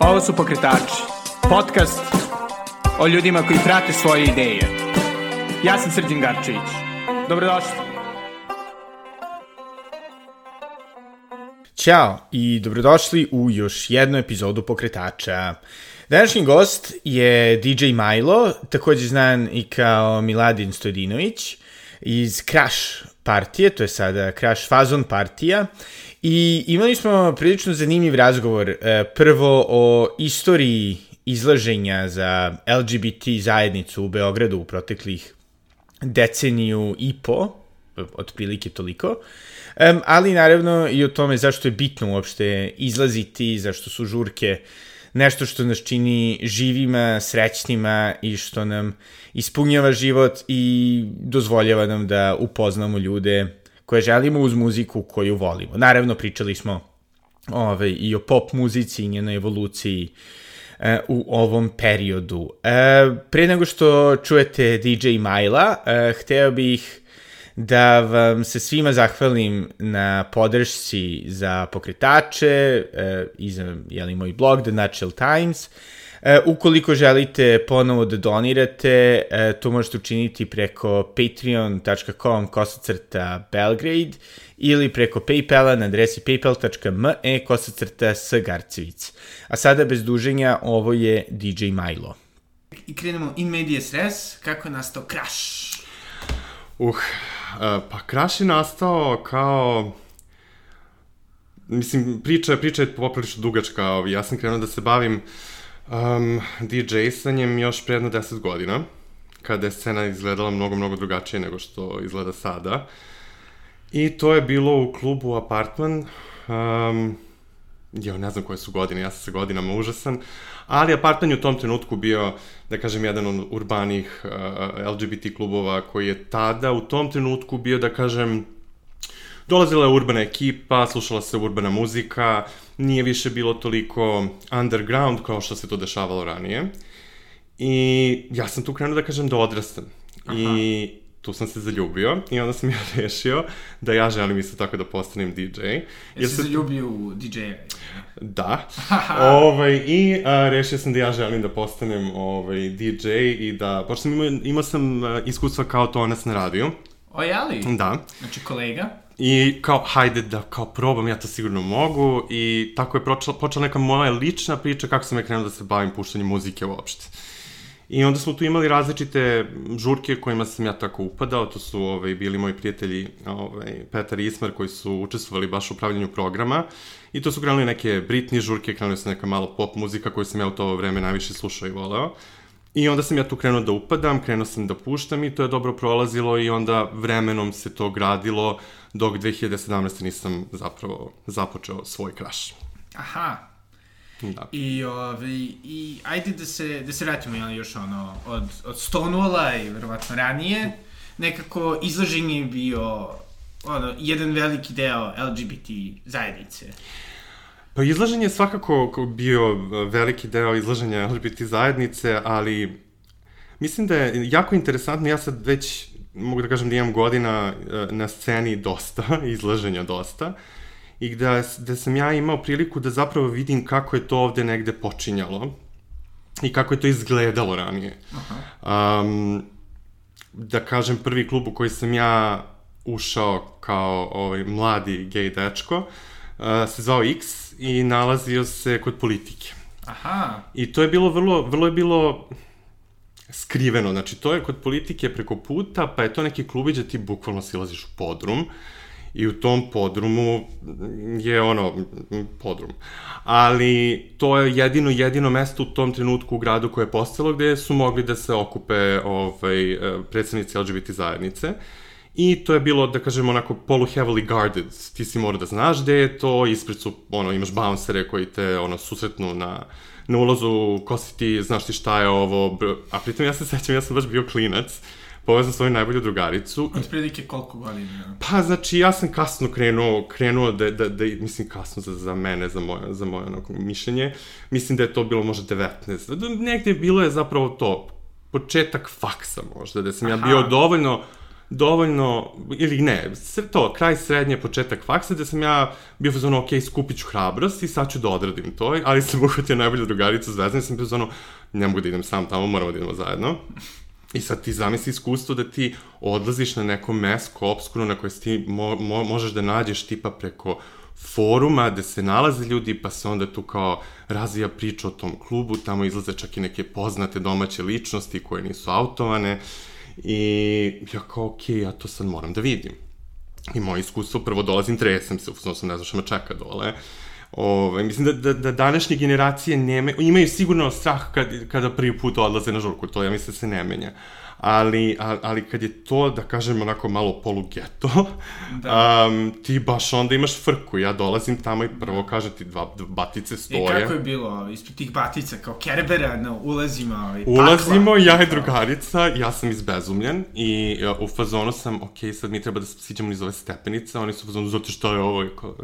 Ovo su Pokretači, podcast o ljudima koji prate svoje ideje. Ja sam Srđan Garčević. Dobrodošli. Ćao i dobrodošli u još jednu epizodu Pokretača. Današnji gost je DJ Milo, takođe znan i kao Miladin Stojadinović iz Crash partije, to je sada Crash Fazon partija I imali smo prilično zanimljiv razgovor. E, prvo o istoriji izlaženja za LGBT zajednicu u Beogradu u proteklih deceniju i po, otprilike toliko, um, ali naravno i o tome zašto je bitno uopšte izlaziti, zašto su žurke nešto što nas čini živima, srećnima i što nam ispunjava život i dozvoljava nam da upoznamo ljude koje želimo uz muziku koju volimo. Naravno, pričali smo ove, i o pop muzici i njenoj evoluciji e, u ovom periodu. E, pre nego što čujete DJ Majla, e, hteo bih da vam se svima zahvalim na podršci za pokretače e, i za jeli, moj blog The Natural Times. E, ukoliko želite ponovo da donirate, e, to možete učiniti preko patreon.com kosacrta Belgrade ili preko Paypala na adresi paypal.me kosacrta Sgarcevic. A sada bez duženja, ovo je DJ Milo. I krenemo in medias res, kako je nastao Crash? Uh, pa Crash je nastao kao mislim, priča, priča je poprilično dugačka, ja sam krenuo da se bavim um, DJ-sanjem još pre jedno 10 godina, kada je scena izgledala mnogo, mnogo drugačije nego što izgleda sada. I to je bilo u klubu Apartman, um, jo, ne znam koje su godine, ja sam sa godinama užasan, ali Apartman je u tom trenutku bio, da kažem, jedan od urbanih uh, LGBT klubova koji je tada, u tom trenutku bio, da kažem, dolazila je urbana ekipa, slušala se urbana muzika, nije više bilo toliko underground kao što se to dešavalo ranije. I ja sam tu krenuo da kažem da odrastam. Aha. I tu sam se zaljubio i onda sam ja rešio da ja želim isto tako da postanem DJ. Jesi se zaljubio u DJ-a? Da. ovaj, I a, rešio sam da ja želim da postanem ovaj, DJ i da, pošto sam imao, imao sam a, iskustva kao tonac na radiju. O, jeli? Da. Znači kolega? I kao, hajde da kao probam, ja to sigurno mogu. I tako je počela, počela neka moja lična priča kako sam ja krenuo da se bavim puštanjem muzike uopšte. I onda smo tu imali različite žurke kojima sam ja tako upadao, to su ovaj, bili moji prijatelji ovaj, Petar i Ismar koji su učestvovali baš u upravljanju programa i to su krenuli neke Britney žurke, krenuli su neka malo pop muzika koju sam ja u to vreme najviše slušao i voleo. I onda sam ja tu krenuo da upadam, krenuo sam da puštam i to je dobro prolazilo i onda vremenom se to gradilo dok 2017. nisam zapravo započeo svoj kraš. Aha. Da. I, ovi, i ajde da se, da se vratimo jel, još ono, od, od Stonewalla i verovatno ranije, nekako izlaženje je bio ono, jedan veliki deo LGBT zajednice. Pa izlaženje je svakako bio e, veliki deo izlaženja LGBT zajednice, ali mislim da je jako interesantno, ja sad već mogu da kažem da imam godina e, na sceni dosta, izlaženja dosta, i gde, gde sam ja imao priliku da zapravo vidim kako je to ovde negde počinjalo i kako je to izgledalo ranije. Aha. Um, da kažem, prvi klub u koji sam ja ušao kao ovaj, mladi gej dečko uh, se zvao X i nalazio se kod politike. Aha. I to je bilo vrlo, vrlo je bilo skriveno, znači to je kod politike preko puta, pa je to neki klubić da ti bukvalno silaziš u podrum i u tom podrumu je ono, podrum. Ali to je jedino, jedino mesto u tom trenutku u gradu koje je postalo gde su mogli da se okupe ovaj, predstavnici LGBT zajednice. I to je bilo, da kažem, onako polu heavily guarded. Ti si mora da znaš gde je to, ispred su, ono, imaš bouncere koji te, ono, susretnu na, na ulazu, ko si ti, znaš ti šta je ovo, a pritom ja se sećam, ja sam baš bio klinac, povezan svoju najbolju drugaricu. Od prilike koliko godina? Pa, znači, ja sam kasno krenuo, krenuo da, da, da mislim, kasno za, za mene, za moje, za moje onako, mišljenje. Mislim da je to bilo možda 19. Negde bilo je zapravo to, početak faksa možda, da sam Aha. ja bio dovoljno dovoljno, ili ne, to, kraj srednje, početak faksa, da sam ja bio fazonu, ok, skupit ću hrabrost i sad ću da odradim to, ali sam uhvatio najbolju drugaricu zvezdana i sam bio fazonu, ne mogu da idem sam tamo, moramo da idemo zajedno. I sad ti zamisli iskustvo da ti odlaziš na neko mesko obskuro na koje ti mo, mo, možeš da nađeš tipa preko foruma gde se nalaze ljudi, pa se onda tu kao razvija priča o tom klubu, tamo izlaze čak i neke poznate domaće ličnosti koje nisu autovane i ja kao, ok, ja to sad moram da vidim. I moje iskustvo, prvo dolazim, tresem se, u sam ne znam što me čeka dole, Ove, mislim da, da, da današnje generacije neme, imaju sigurno strah kad, kada prvi put odlaze na žurku, to ja mislim da se ne menja ali, ali kad je to, da kažem, onako malo polugeto, da. um, ti baš onda imaš frku. Ja dolazim tamo i prvo kaže ti dva, dva batice stoje. I kako je bilo ispred tih batica, kao kerbera, no, ulazimo ovaj, Ulazimo, pakla, ja i drugarica, ja sam izbezumljen i u fazonu sam, ok, sad mi treba da siđemo niz ove stepenice, oni su u fazonu, zato što je ovo, i kao,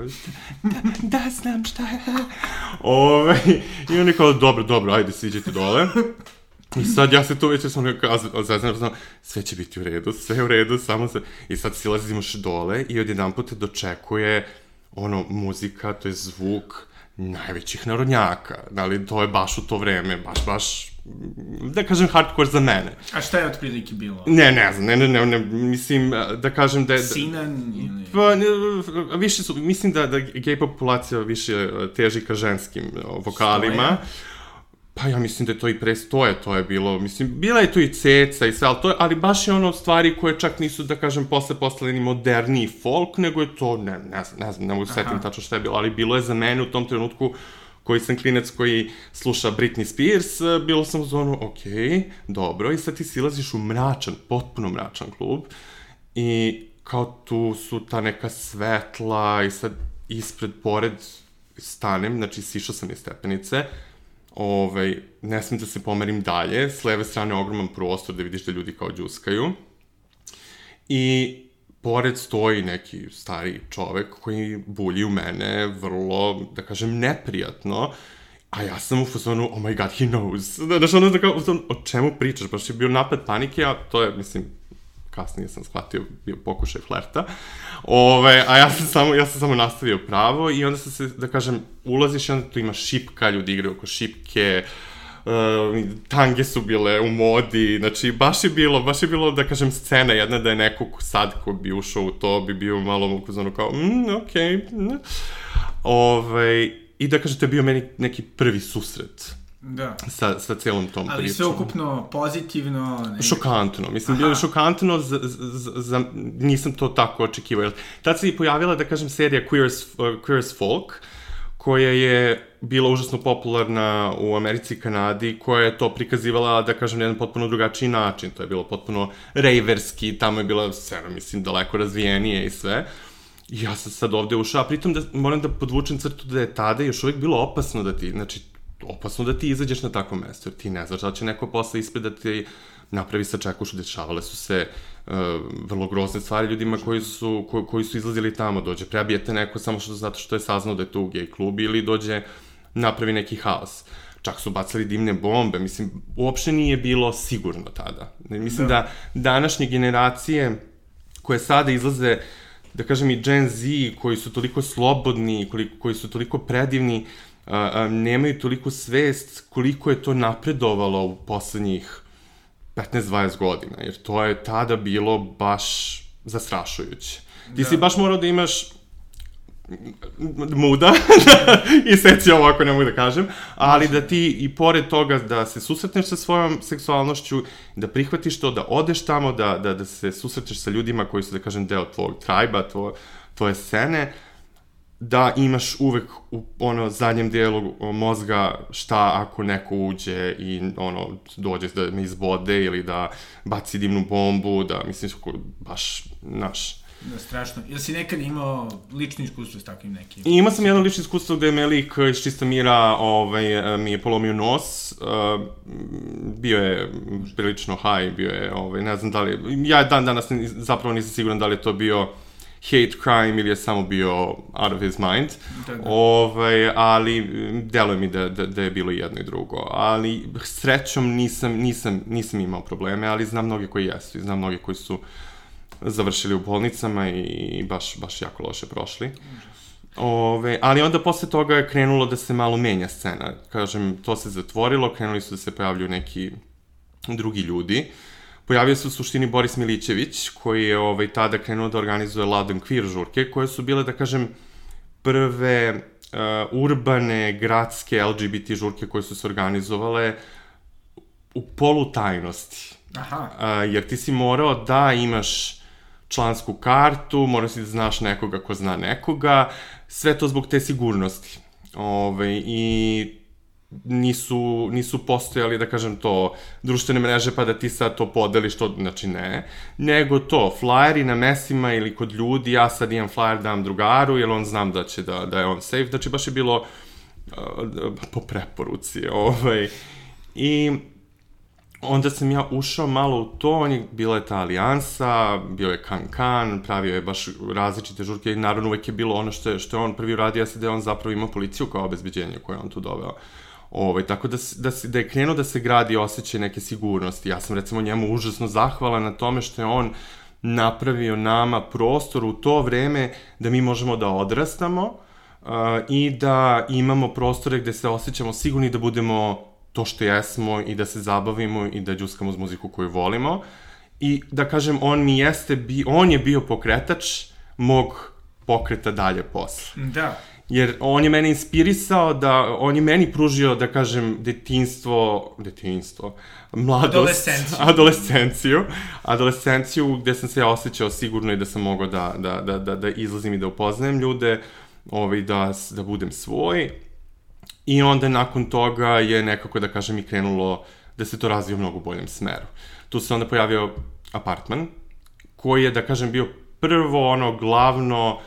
da, da znam šta je. Ove, ovaj, I oni kao, dobro, dobro, ajde, siđete dole. I sad ja se tu već sam nekako zaznan, sve će biti u redu, sve je u redu, samo se... I sad silazimo še dole i odjedan put te dočekuje ono, muzika, to je zvuk najvećih narodnjaka. Da to je baš u to vreme, baš, baš da kažem hardcore za mene. A šta je otprilike bilo? Ne, ne znam, ne, ne, ne, ne mislim da kažem da je... Sinan ili... Pa, više su, mislim da, da gej populacija više teži ka ženskim vokalima. Stoja? Pa ja mislim da je to i pre stoje, to je bilo, mislim, bila je tu i ceca i sve, ali, to je, ali baš je ono stvari koje čak nisu, da kažem, posle postale ni moderniji folk, nego je to, ne, ne znam, ne znam, ne mogu setim tačno šta je bilo, ali bilo je za mene u tom trenutku, koji sam klinec koji sluša Britney Spears, bilo sam u zonu, ok, dobro, i sad ti silaziš u mračan, potpuno mračan klub, i kao tu su ta neka svetla, i sad ispred, pored, stanem, znači sišao sam iz stepenice, ovaj, ne smem da se pomerim dalje, s leve strane ogroman prostor da vidiš da ljudi kao džuskaju. I pored stoji neki stari čovek koji bulji u mene vrlo, da kažem, neprijatno, a ja sam u fazonu, oh my god, he knows. Znaš, ono da kao, o čemu pričaš, baš je bio napad panike, a to je, mislim, kasnije sam shvatio, bio pokušaj flerta. Ove, a ja sam samo, ja sam samo nastavio pravo i onda sam se, da kažem, ulaziš i onda tu ima šipka, ljudi igraju oko šipke, uh, tange su bile u modi, znači baš je bilo, baš je bilo, da kažem, scena jedna da je neko sad ko bi ušao u to, bi bio malo ukazano kao, mm, okej, okay. Ove, i da je bio meni neki prvi susret Da. Sa, sa celom tom Ali pričom. sve ukupno pozitivno. Nekako. Šokantno. Mislim, bilo je šokantno, za, za, za, nisam to tako očekivao. Tad se i pojavila, da kažem, serija Queer as, uh, Queer as Folk, koja je bila užasno popularna u Americi i Kanadi, koja je to prikazivala, da kažem, na jedan potpuno drugačiji način. To je bilo potpuno rejverski, tamo je bila scena, mislim, daleko razvijenije i sve. Ja sam sad ovde ušao, a pritom da moram da podvučem crtu da je tada još uvijek bilo opasno da ti, znači, opasno da ti izađeš na takvo mesto, jer ti ne znaš da će neko posle ispred da ti napravi sa čekušu, dešavale su se uh, vrlo grozne stvari ljudima koji su, ko, koji su izlazili tamo, dođe prebijete neko samo što zato što je saznao da je to u gej klubi ili dođe napravi neki haos. Čak su bacali dimne bombe, mislim, uopšte nije bilo sigurno tada. Mislim da, da današnje generacije koje sada izlaze, da kažem i Gen Z, koji su toliko slobodni, koji, koji su toliko predivni, uh, a, a, nemaju toliko svest koliko je to napredovalo u poslednjih 15-20 godina, jer to je tada bilo baš zastrašujuće. Ti da. si baš morao da imaš muda i seci ovako ne mogu da kažem, ali da ti i pored toga da se susretneš sa svojom seksualnošću, da prihvatiš to, da odeš tamo, da, da, da se susretneš sa ljudima koji su, da kažem, deo tvojeg trajba, tvoje, tvoje scene, da imaš uvek u ono zadnjem delu mozga šta ako neko uđe i ono dođe da me izbode ili da baci dimnu bombu, da mislim baš naš Da, strašno. Jel si nekad imao lično iskustvo s takvim nekim? I imao sam jedno lično iskustvo gde me lik iz čista mira ovaj, mi je polomio nos. Uh, bio je prilično high, bio je, ovaj, ne znam da li... Ja dan danas zapravo nisam siguran da li je to bio hate crime ili je samo bio out of his mind. Da, da. Ovaj, ali deluje mi da, da, da je bilo jedno i drugo. Ali srećom nisam, nisam, nisam imao probleme, ali znam mnoge koji jesu i znam mnoge koji su završili u bolnicama i baš, baš jako loše prošli. Ove, ali onda posle toga je krenulo da se malo menja scena. Kažem, to se zatvorilo, krenuli su da se pojavljuju neki drugi ljudi. Pojavio se u suštini Boris Milićević, koji je ovaj, tada krenuo da organizuje Ladon Queer žurke, koje su bile, da kažem, prve uh, urbane, gradske LGBT žurke koje su se organizovale u polutajnosti. Aha. Uh, jer ti si morao da imaš člansku kartu, morao si da znaš nekoga ko zna nekoga, sve to zbog te sigurnosti. Ove, I nisu, nisu postojali, da kažem to, društvene mreže pa da ti sad to podeliš, to, znači ne, nego to, flyeri na mesima ili kod ljudi, ja sad imam flyer dam drugaru, jer on znam da će da, da je on safe, znači baš je bilo uh, po preporuci, ovaj, i onda sam ja ušao malo u to, on je, bila je ta alijansa, bio je Kan Kan, pravio je baš različite žurke i naravno uvek je bilo ono što je, što je on prvi uradio, jeste da je on zapravo imao policiju kao obezbeđenje koje on tu doveo. Ovaj, tako da, da, da je krenuo da se gradi osjećaj neke sigurnosti. Ja sam recimo njemu užasno zahvalan na tome što je on napravio nama prostor u to vreme da mi možemo da odrastamo uh, i da imamo prostore gde se osjećamo sigurni da budemo to što jesmo i da se zabavimo i da džuskamo uz muziku koju volimo. I da kažem, on mi jeste, bi, on je bio pokretač mog pokreta dalje posle. Da. Jer on je mene inspirisao da, on je meni pružio, da kažem, detinstvo, detinstvo, mladost, Adolescenciju. adolescenciju, adolescenciju gde sam se ja osjećao sigurno i da sam mogao da, da, da, da, da izlazim i da upoznajem ljude, ovaj, da, da budem svoj. I onda nakon toga je nekako, da kažem, i krenulo da se to razvije u mnogo boljem smeru. Tu se onda pojavio apartman, koji je, da kažem, bio prvo ono glavno uh,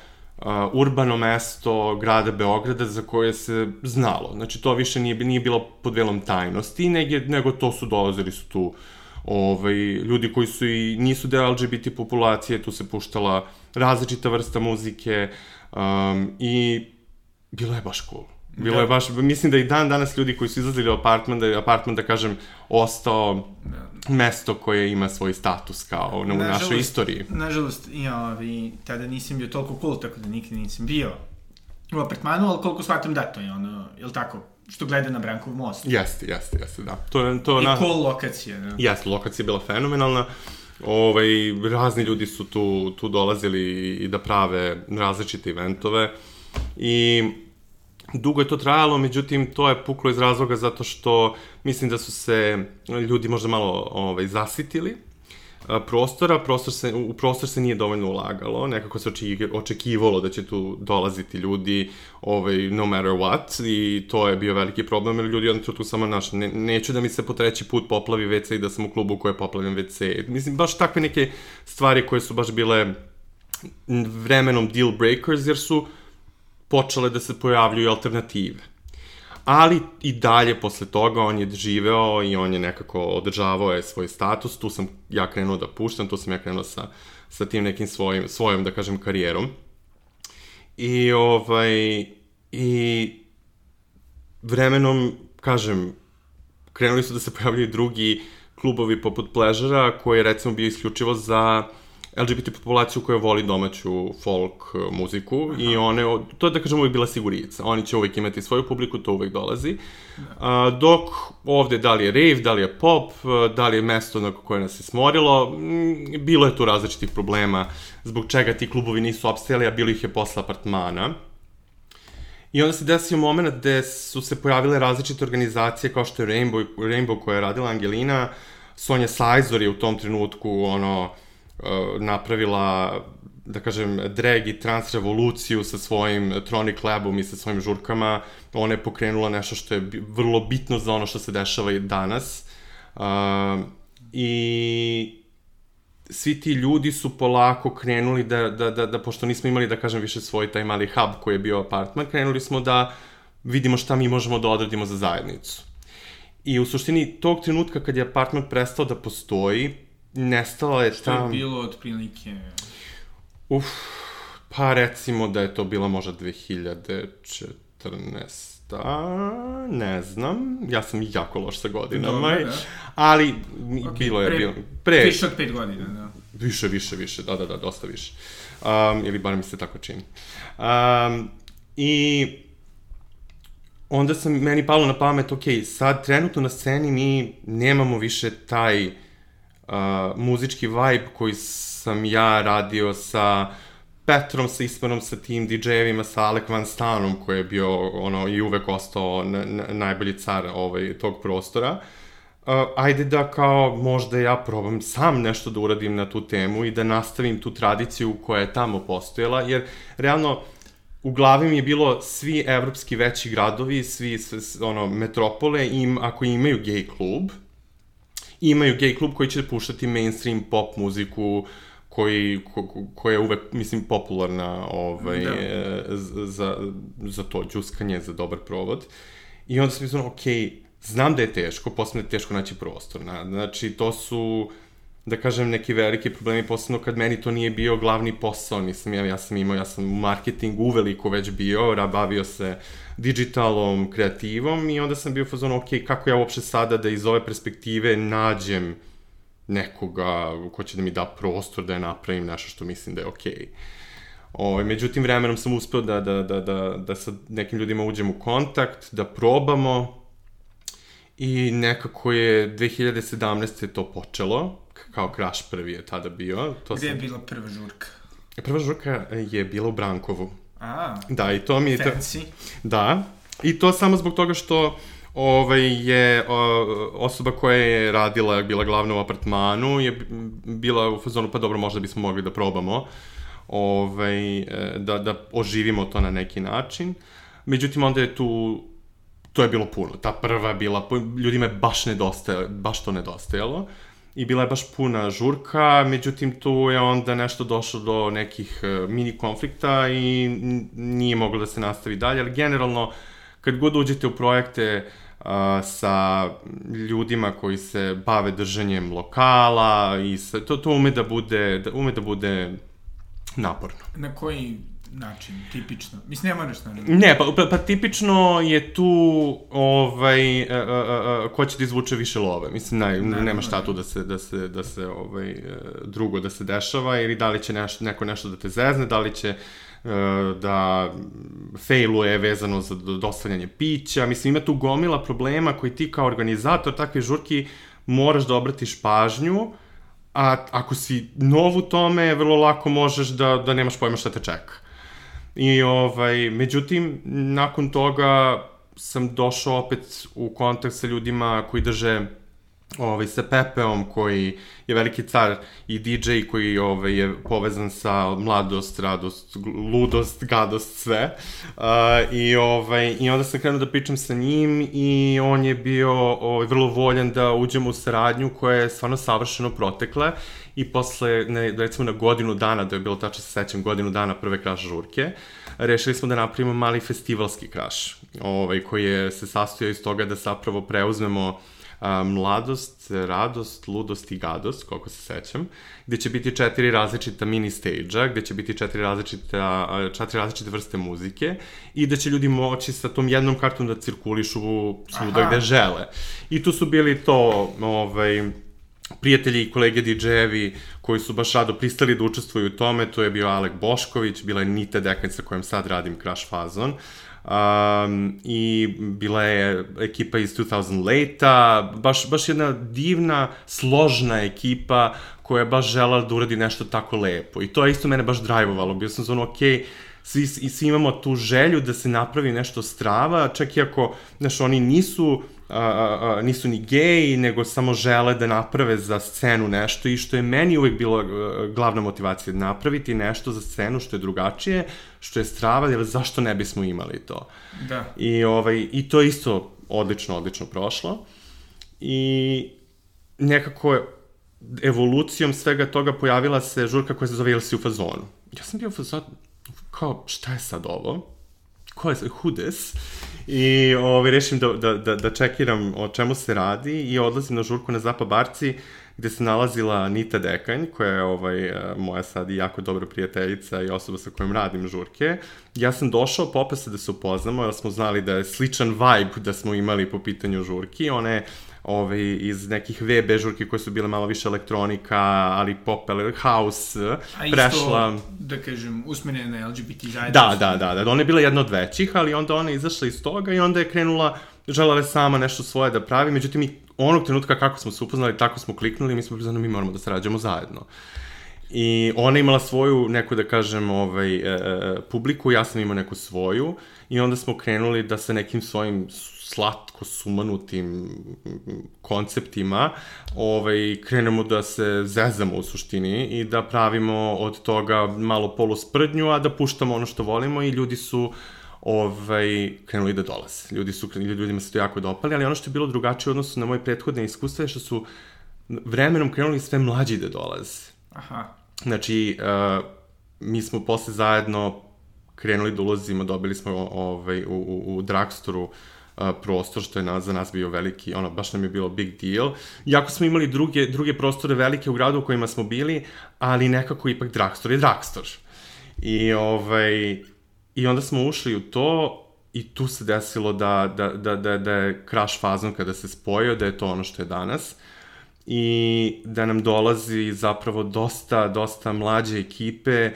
urbano mesto grada Beograda za koje se znalo. Znači, to više nije, nije bilo pod velom tajnosti, nego, nego to su dolazili su tu ovaj, ljudi koji su i nisu deo LGBT populacije, tu se puštala različita vrsta muzike um, i bilo je baš cool. Bilo da. je baš, mislim da i dan danas ljudi koji su izlazili u apartman, da je apartman, da kažem, ostao da. mesto koje ima svoj status kao na, u našoj istoriji. Nažalost, ja, ovi, tada nisam bio toliko cool, tako da nikad nisam bio u apartmanu, ali koliko shvatam da, to je ono, je tako, što gleda na Brankov most. Jeste, jeste, jeste, da. To je, to I na... cool lokacija, da. Jeste, lokacija je bila fenomenalna. Ovaj, razni ljudi su tu, tu dolazili i da prave različite eventove. I Dugo je to trajalo, međutim, to je puklo iz razloga zato što mislim da su se ljudi možda malo ovaj, zasitili prostora, prostor se, u prostor se nije dovoljno ulagalo, nekako se očekivalo da će tu dolaziti ljudi ovaj, no matter what i to je bio veliki problem jer ljudi jednom tu samo naš, ne, neću da mi se po treći put poplavi WC i da sam u klubu koje poplavim WC. Mislim, baš takve neke stvari koje su baš bile vremenom deal breakers jer su počele da se pojavljuju alternative. Ali i dalje posle toga on je živeo i on je nekako održavao je svoj status, tu sam ja krenuo da puštam, tu sam ja krenuo sa, sa tim nekim svojim, svojom, da kažem, karijerom. I ovaj, i vremenom, kažem, krenuli su da se pojavljaju drugi klubovi poput Pleasure-a, koji je recimo bio isključivo za LGBT populaciju koja voli domaću folk uh, muziku Aha. i one, to je da kažemo uvijek bila sigurica. Oni će uvijek imati svoju publiku, to uvijek dolazi. Da. dok ovde da li je rave, da li je pop, uh, da li je mesto na koje nas je smorilo, mm, bilo je tu različitih problema zbog čega ti klubovi nisu opstajali, a bilo ih je posle apartmana. I onda se desio moment gde su se pojavile različite organizacije kao što je Rainbow, Rainbow koja je radila Angelina, Sonja Sajzor je u tom trenutku ono, Uh, napravila da kažem, drag i trans revoluciju sa svojim Tronic Labom i sa svojim žurkama. Ona je pokrenula nešto što je vrlo bitno za ono što se dešava i danas. Uh, I svi ti ljudi su polako krenuli da, da, da, da, pošto nismo imali, da kažem, više svoj taj mali hub koji je bio apartman, krenuli smo da vidimo šta mi možemo da odradimo za zajednicu. I u suštini tog trenutka kad je apartman prestao da postoji, nestala je Što tam... je bilo otprilike? Uf, pa recimo da je to bila možda 2014 a, ne znam, ja sam jako loš sa godinama, Dobre, da. ali okay, bilo je, pre, bilo, pre, više od pet godina, da. Više, više, više, da, da, da, dosta više. Um, ili bar mi se tako čini. Um, I onda sam meni palo na pamet, ok, sad trenutno na sceni mi nemamo više taj uh, muzički vibe koji sam ja radio sa Petrom, sa Ispanom, sa tim DJ-evima, sa Alek Van Stanom, koji je bio ono, i uvek ostao na, na, najbolji car ovaj, tog prostora. Uh, ajde da kao možda ja probam sam nešto da uradim na tu temu i da nastavim tu tradiciju koja je tamo postojala, jer realno u glavi mi je bilo svi evropski veći gradovi, svi, svi ono, metropole, im, ako imaju gay klub, imaju gay klub koji će puštati mainstream pop muziku, koji, ko, koja je uvek, mislim, popularna ovaj, da. Za, za to džuskanje, za dobar provod. I onda sam mislio, ok, znam da je teško, posebno je teško naći prostor. Na, znači, to su da kažem, neki veliki problemi, posebno kad meni to nije bio glavni posao, nisam ja, ja sam imao, ja sam u marketingu uveliko već bio, bavio se digitalom, kreativom i onda sam bio fazon, ok, kako ja uopšte sada da iz ove perspektive nađem nekoga ko će da mi da prostor da je napravim nešto što mislim da je okej. Okay. Ovaj, međutim, vremenom sam uspeo da, da, da, da, da sa nekim ljudima uđem u kontakt, da probamo i nekako je 2017. to počelo, kao Crash prvi je tada bio. To Gde sam... je bila prva žurka? Prva žurka je bila u Brankovu. A, da, i to mi je... Fancy. Da, i to samo zbog toga što ovaj, je o, osoba koja je radila, bila glavna u apartmanu, je bila u fazonu, pa dobro, možda bismo mogli da probamo ovaj, da, da oživimo to na neki način. Međutim, onda je tu, to je bilo puno. Ta prva je bila, ljudima je baš nedostajalo, baš to nedostajalo. I bila je baš puna žurka, međutim tu je onda nešto došlo do nekih e, mini konflikta i nije moglo da se nastavi dalje, ali generalno kad god uđete u projekte a, sa ljudima koji se bave držanjem lokala i sa, to, to ume da bude, da, ume da bude naporno. Na koji način, tipično? Mislim, nema nešto na Ne, pa, pa, pa tipično je tu ovaj, a, a, a, ko će da izvuče više love. Mislim, naj, ne, nema šta tu da se, da se, da se ovaj, e, drugo da se dešava, ili da li će neš, neko nešto da te zezne, da li će E, da failuje vezano za dostavljanje pića. Mislim, ima tu gomila problema koji ti kao organizator takve žurki moraš da obratiš pažnju, a ako si nov u tome, vrlo lako možeš da, da nemaš pojma šta te čeka. I ovaj, međutim, nakon toga sam došao opet u kontakt sa ljudima koji drže ovaj, sa Pepeom koji je veliki car i DJ koji ovaj, je povezan sa mladost, radost, ludost, gadost, sve. Uh, i, ovaj, I onda sam krenuo da pričam sa njim i on je bio ovaj, vrlo voljan da uđemo u saradnju koja je stvarno savršeno protekla i posle, ne, recimo na godinu dana, da je bilo tačno se sećam, godinu dana prve kraš žurke, rešili smo da napravimo mali festivalski kraš, ovaj, koji je se sastojao iz toga da zapravo preuzmemo a, mladost, radost, ludost i gadost, koliko se sećam, gde će biti četiri različita mini stage-a, gde će biti četiri različita, četiri različite vrste muzike i da će ljudi moći sa tom jednom kartom da cirkulišu svuda gde žele. I tu su bili to, ovaj, prijatelji i kolege DJ-evi koji su baš rado pristali da učestvuju u tome, to je bio Alek Bošković, bila je Nita Dekanj sa kojom sad radim Crash Fazon, um, i bila je ekipa iz 2000 Late-a, baš, baš jedna divna, složna ekipa koja je baš žela da uradi nešto tako lepo. I to je isto mene baš drajvovalo. Bio sam zvano, okej, okay, svi, svi imamo tu želju da se napravi nešto strava, čak i ako, znaš, oni nisu a, a, nisu ni geji, nego samo žele da naprave za scenu nešto i što je meni uvek bilo glavna motivacija, napraviti nešto za scenu što je drugačije, što je strava, jer zašto ne bismo imali to? Da. I, ovaj, i to isto odlično, odlično prošlo. I nekako je evolucijom svega toga pojavila se žurka koja se zove Jel si u fazonu. Ja sam bio u fazonu, kao, šta je sad ovo? Ko je, who this? I ovaj, rešim da, da, da, da čekiram o čemu se radi i odlazim na žurku na Zapa Barci gde se nalazila Nita Dekanj, koja je ovaj, moja sad i jako dobra prijateljica i osoba sa kojom radim žurke. Ja sam došao popese da se upoznamo, jer smo znali da je sličan vibe da smo imali po pitanju žurki. Ona je ovaj, iz nekih VB žurki koje su bile malo više elektronika, ali pop, house, A isto, prešla... da kažem, usmerene na LGBT zajednicu. Da, da, da, da, ona je bila jedna od većih, ali onda ona je izašla iz toga i onda je krenula, želela je sama nešto svoje da pravi, međutim, i onog trenutka kako smo se upoznali, tako smo kliknuli i mi smo priznali, mi moramo da sarađujemo zajedno. I ona je imala svoju, neku da kažem, ovaj, e, e, publiku, ja sam imao neku svoju i onda smo krenuli da sa nekim svojim slatko sumanutim konceptima ovaj, krenemo da se zezamo u suštini i da pravimo od toga malo polusprdnju, a da puštamo ono što volimo i ljudi su ovaj, krenuli da dolaze. Ljudi su, ljudima se to jako dopali, ali ono što je bilo drugačije u odnosu na moje prethodne iskustva je što su vremenom krenuli sve mlađi da dolaze. Aha. Znači, uh, mi smo posle zajedno krenuli da ulazimo, dobili smo ovaj, u, u, u drugstoru uh, prostor, što je na, za nas bio veliki, ono, baš nam je bilo big deal. Iako smo imali druge, druge prostore velike u gradu u kojima smo bili, ali nekako ipak drugstore je drugstore. I, ovaj, I onda smo ušli u to i tu se desilo da, da, da, da, da je crash fazon kada se spojio, da je to ono što je danas. Uh, i da nam dolazi zapravo dosta, dosta mlađe ekipe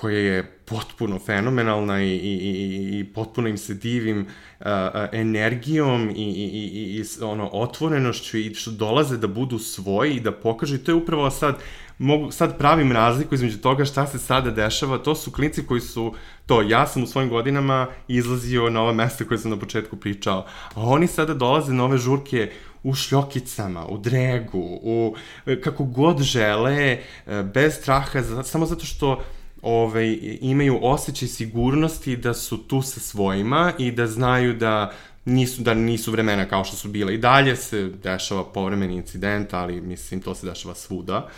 koja je potpuno fenomenalna i, i, i, i potpuno im se divim uh, energijom i, i, i, i ono, otvorenošću i što dolaze da budu svoji i da pokažu. I to je upravo sad mogu, sad pravim razliku između toga šta se sada dešava, to su klinci koji su, to, ja sam u svojim godinama izlazio na ova mesta koje sam na početku pričao, a oni sada dolaze na ove žurke u šljokicama, u dregu, u kako god žele, e, bez straha, samo zato što ovaj, imaju osjećaj sigurnosti da su tu sa svojima i da znaju da nisu, da nisu vremena kao što su bile. I dalje se dešava povremeni incident, ali mislim to se dešava svuda.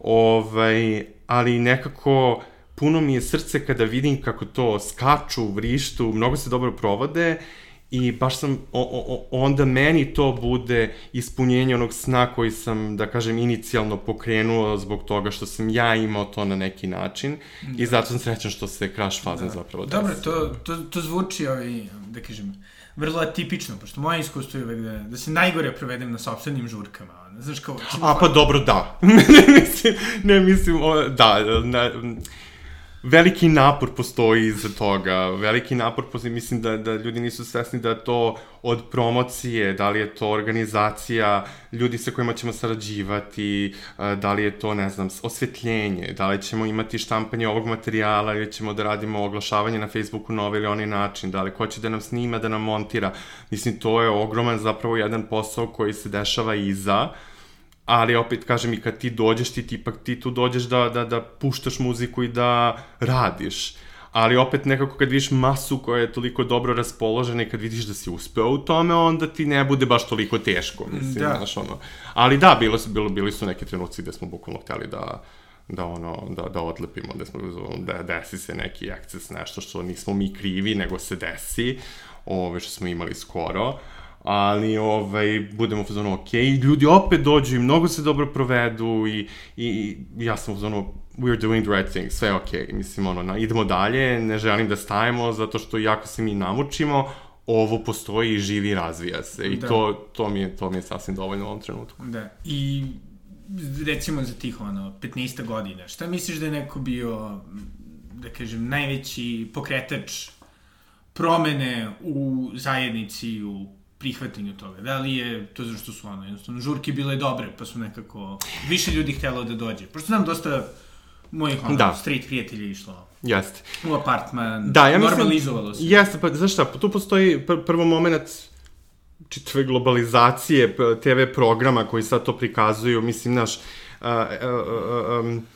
Ovaj, ali nekako puno mi je srce kada vidim kako to skaču, vrištu, mnogo se dobro provode i baš sam, o, o, onda meni to bude ispunjenje onog sna koji sam, da kažem, inicijalno pokrenuo zbog toga što sam ja imao to na neki način da. i zato sam srećan što se crash fazan da. zapravo desi. Dobro, to, to, to zvuči, ovaj, da kažem, vrlo atipično, pošto moje iskustvo je uvek da, da se najgore provedem na sobstvenim žurkama. Znaš kao... A pa dobro, da. ne mislim, ne mislim, o, da, na, veliki napor postoji iza toga, veliki napor postoji, mislim da, da ljudi nisu svesni da to od promocije, da li je to organizacija, ljudi sa kojima ćemo sarađivati, da li je to, ne znam, osvetljenje, da li ćemo imati štampanje ovog materijala ili ćemo da radimo oglašavanje na Facebooku na ovaj ili onaj način, da li ko će da nam snima, da nam montira. Mislim, to je ogroman zapravo jedan posao koji se dešava iza, ali opet kažem i kad ti dođeš, ti tipak ti tu dođeš da, da, da puštaš muziku i da radiš. Ali opet nekako kad vidiš masu koja je toliko dobro raspoložena i kad vidiš da si uspeo u tome, onda ti ne bude baš toliko teško, mislim, da. znaš, ono. Ali da, bilo su, bilo, bili su neki trenuci gde smo bukvalno hteli da, da ono, da, da odlepimo, da smo, da desi se neki eksces, nešto što nismo mi krivi, nego se desi, ove što smo imali skoro ali ovaj, budemo u fazonu ok, ljudi opet dođu i mnogo se dobro provedu i, i, i ja sam u fazonu we're doing the right thing, sve ok, mislim ono, na, idemo dalje, ne želim da stajemo zato što jako se mi namučimo, ovo postoji i živi i razvija se i da. to, to, mi je, to mi je sasvim dovoljno u ovom trenutku. Da, i recimo za tih ono, 15 godina, šta misliš da je neko bio, da kažem, najveći pokretač promene u zajednici, u prihvatanju toga. Da li je to zašto su ono, jednostavno, žurke bile dobre, pa su nekako više ljudi htjelo da dođe. Pošto nam dosta mojih ono, da. street prijatelji išlo Jeste. u apartman, da, ja mislim, normalizovalo se. Jeste, pa znaš šta, tu postoji pr prvo moment čitave globalizacije TV programa koji sad to prikazuju, mislim, naš, uh, uh, um,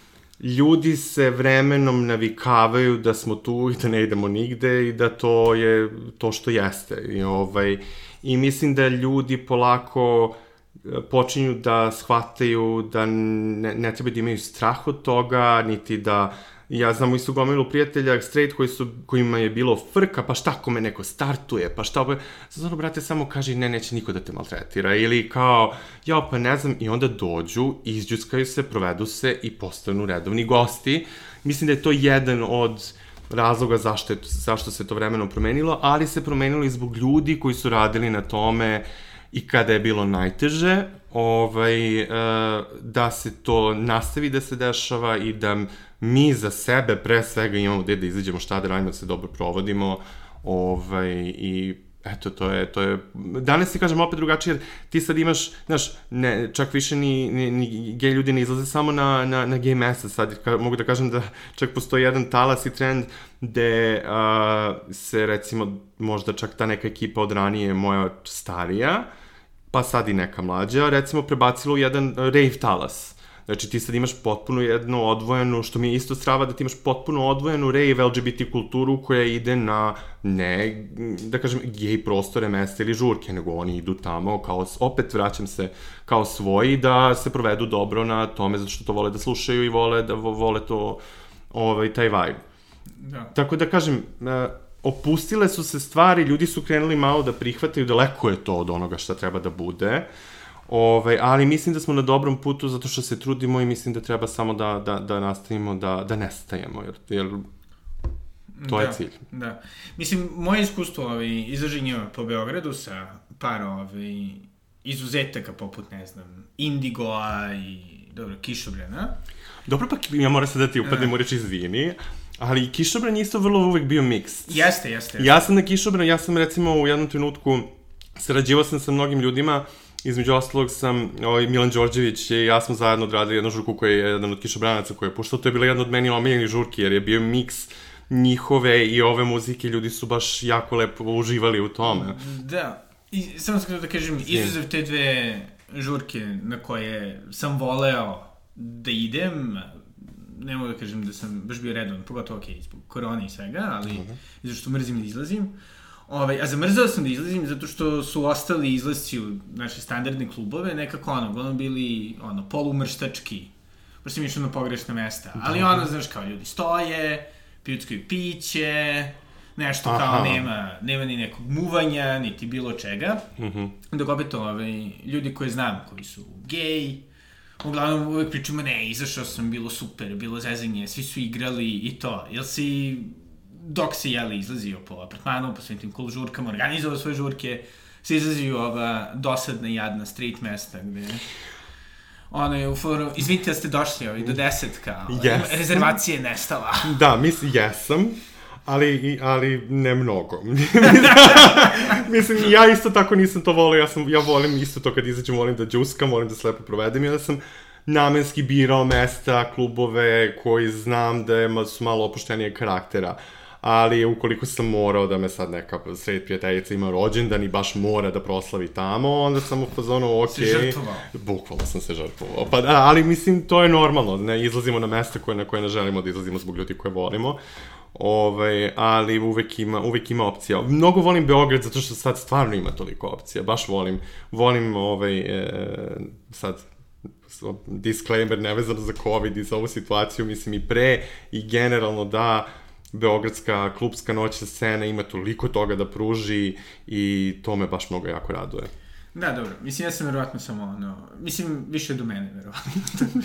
ljudi se vremenom navikavaju da smo tu i da ne idemo nigde i da to je to što jeste. I, ovaj, i mislim da ljudi polako e, počinju da shvataju da ne, ne treba da imaju strah od toga, niti da ja znam isto gomilu prijatelja straight koji su, kojima je bilo frka, pa šta ako me neko startuje, pa šta, zato brate samo kaže ne, neće niko da te maltretira, ili kao, ja pa ne znam, i onda dođu, izđuskaju se, provedu se i postanu redovni gosti. Mislim da je to jedan od razloga zašto, je, zašto se to vremeno promenilo, ali se promenilo i zbog ljudi koji su radili na tome i kada je bilo najteže, ovaj, uh, da se to nastavi da se dešava i da mi za sebe pre svega imamo gde da izađemo, šta da radimo, da se dobro provodimo, ovaj, i eto, to je, to je, danas ti kažem opet drugačije, jer ti sad imaš, znaš, ne, čak više ni, ni, ni gej ljudi ne izlaze samo na, na, na gay mesa, sad ka, mogu da kažem da čak postoji jedan talas i trend gde a, se recimo možda čak ta neka ekipa od ranije moja starija, pa sad i neka mlađa, recimo prebacila u jedan rave talas Znači ti sad imaš potpuno jednu odvojenu, što mi je isto strava da ti imaš potpuno odvojenu rave LGBT kulturu koja ide na ne, da kažem, gej prostore, mesta ili žurke, nego oni idu tamo kao, opet vraćam se, kao svoji da se provedu dobro na tome zato što to vole da slušaju i vole da vole to, ovaj, taj vibe. Da. Tako da kažem, e, opustile su se stvari, ljudi su krenuli malo da prihvataju, daleko je to od onoga šta treba da bude. Uh, Ove, ovaj, ali mislim da smo na dobrom putu zato što se trudimo i mislim da treba samo da, da, da nastavimo da, da nestajemo, jer, jer to da, je cilj. Da. Mislim, moje iskustvo ovaj, izraženja po Beogradu sa par ovaj, izuzetaka poput, ne znam, Indigoa i, dobro, Kišobrena. Dobro, pa ja moram se da ti upadnem u reči izvini, ali Kišobran je isto vrlo uvek bio mix. Jeste, jeste. jeste. Ja sam na Kišobran, ja sam recimo u jednom trenutku sarađivao sam sa mnogim ljudima Između ostalog sam, ovaj, Milan Đorđević i ja smo zajedno odradili jednu žurku koja je jedan od kišobranaca koji je puštao. To je bila jedna od meni omiljenih žurki jer je bio miks njihove i ove muzike. Ljudi su baš jako lepo uživali u tome. Da. I samo sam da kažem, izuzev te dve žurke na koje sam voleo da idem, ne mogu da kažem da sam baš bio redovan, pogotovo ok, zbog korona i svega, ali uh -huh. zato što mrzim da izlazim. Uh, Ovaj, a zamrzao sam da izlazim zato što su ostali izlasci u naše standardne klubove nekako ono, ono bili ono, polumrštački. Baš sam išao na pogrešna mesta. Da. Ali ono, znaš, kao ljudi stoje, pijuckaju piće, nešto Aha. kao nema, nema ni nekog muvanja, niti bilo čega. Uh mhm. -huh. Dok opet ovaj, ljudi koje znam, koji su gej, uglavnom uvek pričamo, ne, izašao sam, bilo super, bilo zezanje, svi su igrali i to. Jel si dok se jeli izlazio po apartmanu, po svim tim cool žurkama, organizovao svoje žurke, se izlazio ova dosadna jadna street mesta gde ono je u foru, izvinite da ste došli ovaj, do desetka, ovaj, yes. rezervacije nestala. Da, mislim, jesam, ali, ali ne mnogo. mislim, ja isto tako nisam to volio, ja, sam, ja volim isto to kad izađem, volim da džuskam, volim da se lepo provedem i onda sam namenski birao mesta, klubove koji znam da je, su malo opuštenije karaktera ali ukoliko sam morao da me sad neka sred prijateljica ima rođendan i baš mora da proslavi tamo, onda sam u fazonu, ok. Si žrtvovao. Bukvalno sam se žrtvovao. Pa da, ali mislim, to je normalno, ne izlazimo na mesta koje, na koje ne želimo da izlazimo zbog ljudi koje volimo. Ovaj, ali uvek ima, uvek ima opcija. Mnogo volim Beograd zato što sad stvarno ima toliko opcija. Baš volim. Volim ovaj, e, sad disclaimer nevezano za COVID i za ovu situaciju, mislim i pre i generalno da beogradska klubska noćna scena ima toliko toga da pruži i to me baš mnogo jako raduje. Da, dobro. Mislim, ja sam verovatno samo, ono, mislim, više do mene, verovatno.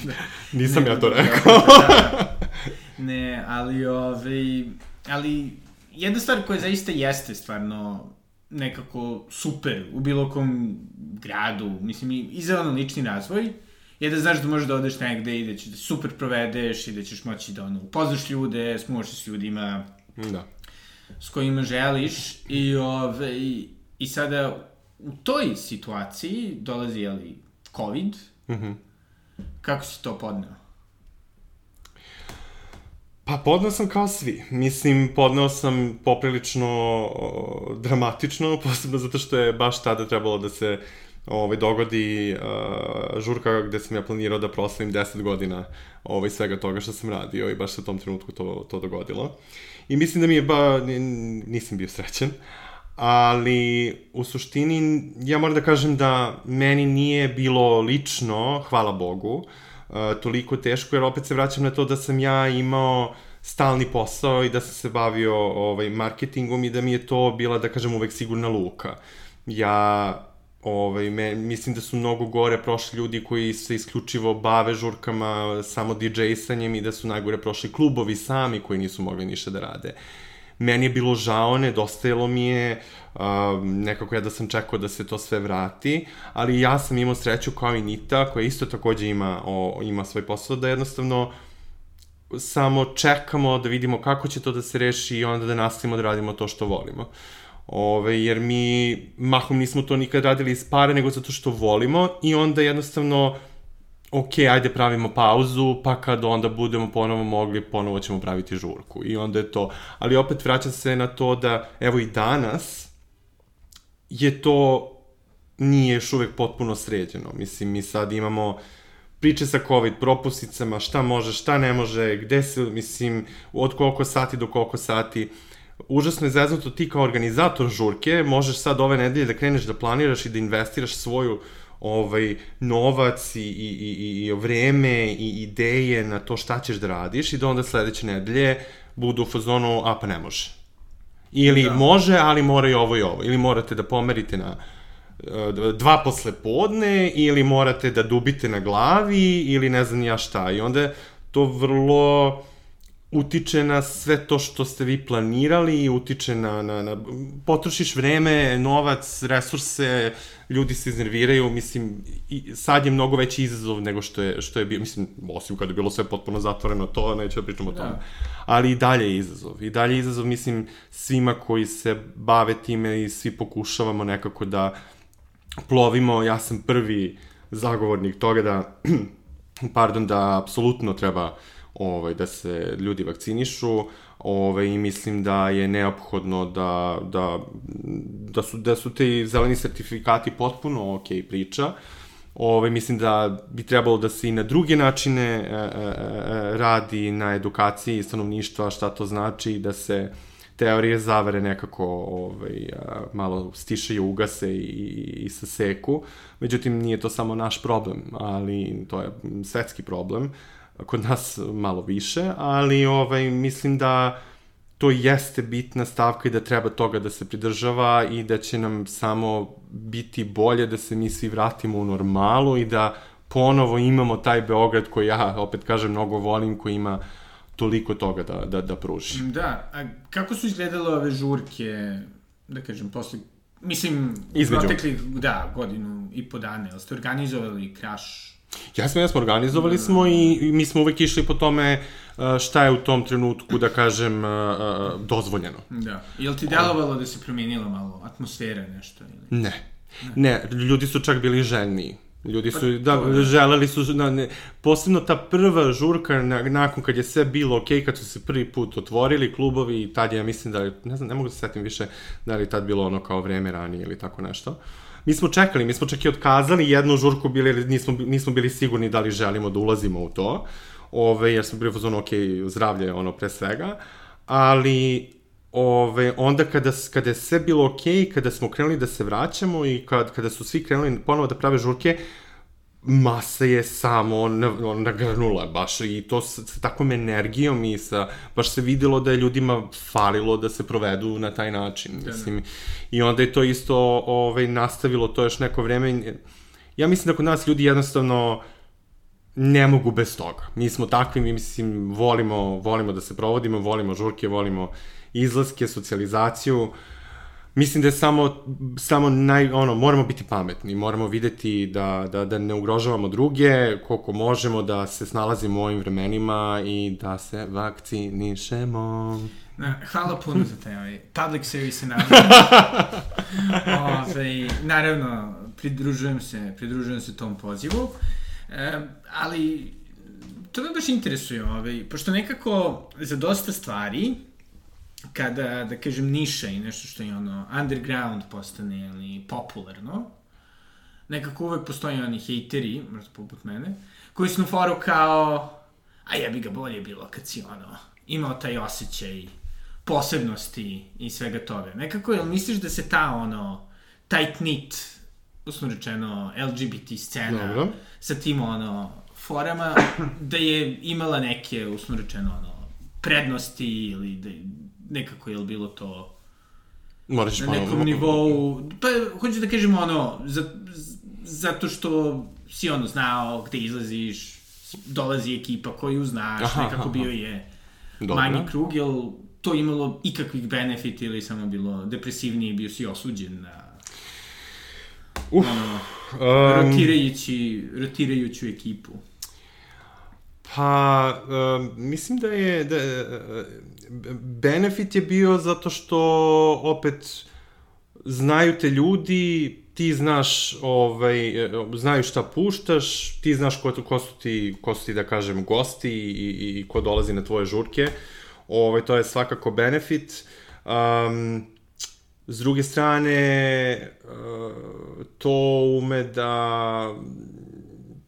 da. Nisam ne, ja to rekao. da, da. Ne, ali, ovaj, ali jedna stvar koja zaista jeste stvarno nekako super u bilo kom gradu, mislim, i za ono lični razvoj, je da znaš da možeš da odeš negde i da ćeš da super provedeš i da ćeš moći da ono, upoznaš ljude, smuvaš se s ljudima da. s kojima želiš i, ove, i, i sada u toj situaciji dolazi jeli, COVID. Mm -hmm. Kako si to podneo? Pa podneo sam kao svi. Mislim, podneo sam poprilično o, dramatično, posebno zato što je baš tada trebalo da se ovaj, dogodi uh, žurka gde sam ja planirao da proslavim 10 godina ovaj, svega toga što sam radio i baš se u tom trenutku to, to dogodilo. I mislim da mi je ba, nisam bio srećan, ali u suštini ja moram da kažem da meni nije bilo lično, hvala Bogu, uh, toliko teško, jer opet se vraćam na to da sam ja imao stalni posao i da sam se bavio ovaj, marketingom i da mi je to bila, da kažem, uvek sigurna luka. Ja Ovaj, me, mislim da su mnogo gore prošli ljudi koji se isključivo bave žurkama samo DJ-sanjem i da su najgore prošli klubovi sami koji nisu mogli ništa da rade. meni je bilo žao, nedostajalo mi je, uh, nekako ja da sam čekao da se to sve vrati, ali ja sam imao sreću kao i Nita, koja isto takođe ima, o, ima svoj posao, da jednostavno samo čekamo da vidimo kako će to da se reši i onda da nastavimo da radimo to što volimo. Ove, jer mi mahom nismo to nikad radili iz pare, nego zato što volimo i onda jednostavno ok, ajde pravimo pauzu, pa kad onda budemo ponovo mogli, ponovo ćemo praviti žurku. I onda je to. Ali opet vraćam se na to da, evo i danas, je to nije još uvek potpuno sređeno. Mislim, mi sad imamo priče sa COVID propusicama, šta može, šta ne može, gde se, mislim, od koliko sati do koliko sati. Užasno je zeznuto ti kao organizator žurke, možeš sad ove nedelje da kreneš da planiraš i da investiraš svoju ovaj, novac i, i, i, i vreme i ideje na to šta ćeš da radiš i da onda sledeće nedelje budu u fazonu, a pa ne može. Ili da. može, ali mora i ovo i ovo. Ili morate da pomerite na e, dva posle podne, ili morate da dubite na glavi, ili ne znam ja šta. I onda to vrlo utiče na sve to što ste vi planirali, utiče na, na, na potrošiš vreme, novac, resurse, ljudi se iznerviraju, mislim, i sad je mnogo veći izazov nego što je, što je bio, mislim, osim kada je bilo sve potpuno zatvoreno, to neću da pričam o tome. Da. Ali i dalje je izazov. I dalje je izazov, mislim, svima koji se bave time i svi pokušavamo nekako da plovimo, ja sam prvi zagovornik toga da, pardon, da apsolutno treba uh, ovaj, da se ljudi vakcinišu ovaj, i mislim da je neophodno da, da, da, su, da su te zeleni sertifikati potpuno ok priča. Ovaj, mislim da bi trebalo da se i na druge načine e, e, e, radi na edukaciji stanovništva, šta to znači, da se teorije zavere nekako ovaj, malo stišaju, ugase i, i saseku. Međutim, nije to samo naš problem, ali to je svetski problem kod nas malo više, ali ovaj, mislim da to jeste bitna stavka i da treba toga da se pridržava i da će nam samo biti bolje da se mi svi vratimo u normalu i da ponovo imamo taj Beograd koji ja, opet kažem, mnogo volim, koji ima toliko toga da, da, da pruži. Da, a kako su izgledale ove žurke, da kažem, posle, mislim, Između. proteklih, da, godinu i po dane, ali ste organizovali kraš Jesmo, jesmo, organizovali smo i, i mi smo uvek išli po tome uh, šta je u tom trenutku, da kažem, uh, uh, dozvoljeno. Da. Jel ti delovalo da se promijenila malo atmosfera nešto? Ili? Ne. Ne, ljudi su čak bili željniji. Ljudi su, pa, da, je. želeli su, na, ne, posebno ta prva žurka, na, nakon kad je sve bilo okej, okay, kad su se prvi put otvorili klubovi, i tad je, ja mislim da, ne znam, ne mogu da se setim više da li tad bilo ono kao vreme ranije ili tako nešto. Uh, mi smo čekali, mi smo čak i otkazali jednu žurku, bili, nismo, nismo bili sigurni da li želimo da ulazimo u to, ove, jer smo bili u ok, zdravlje, ono, pre svega, ali ove, onda kada, kada je sve bilo ok, kada smo krenuli da se vraćamo i kad, kada su svi krenuli ponovo da prave žurke, masa je samo nagrnula baš i to sa, sa takvom energijom i sa, baš se videlo da je ljudima falilo da se provedu na taj način, da, da. mislim. I onda je to isto ovaj, nastavilo to još neko vreme. Ja mislim da kod nas ljudi jednostavno ne mogu bez toga. Mi smo takvi, mi mislim, volimo, volimo da se provodimo, volimo žurke, volimo izlaske, socijalizaciju. Uh, Mislim da je samo, samo naj, ono, moramo biti pametni, moramo videti da, da, da ne ugrožavamo druge, koliko možemo da se snalazimo u ovim vremenima i da se vakcinišemo. Na, hvala puno za taj ovaj, public service naravno. Ove, naravno, pridružujem se, pridružujem se tom pozivu, e, ali to me baš interesuje, ovaj, pošto nekako za dosta stvari, kada, da kažem, niša i nešto što je ono underground postane ili popularno, nekako uvek postoje oni hejteri, možda poput mene, koji su na foru kao, a ja bi ga bolje bilo kad si ono, imao taj osjećaj posebnosti i svega toga. Nekako, jel misliš da se ta ono, tight knit, usno rečeno, LGBT scena Dobro. sa tim ono, forama, da je imala neke, usno rečeno, ono, prednosti ili da, nekako je bilo to Moraš na nekom pa, nivou, pa hoću da kažem ono, za, zato što si ono znao gde izlaziš, dolazi ekipa koju znaš, aha, nekako aha. bio je Dobro. manji krug, jel to imalo ikakvih benefita ili samo bilo depresivnije i bio si osuđen na Uf, ono, um, rotirajući, rotirajuću ekipu. Pa, um, mislim da je, da, benefit je bio zato što opet znaju te ljudi, ti znaš, ovaj, znaju šta puštaš, ti znaš ko, ko, su ti, ko su ti, da kažem, gosti i, i, i ko dolazi na tvoje žurke. Ovaj, to je svakako benefit. Um, s druge strane, uh, to ume da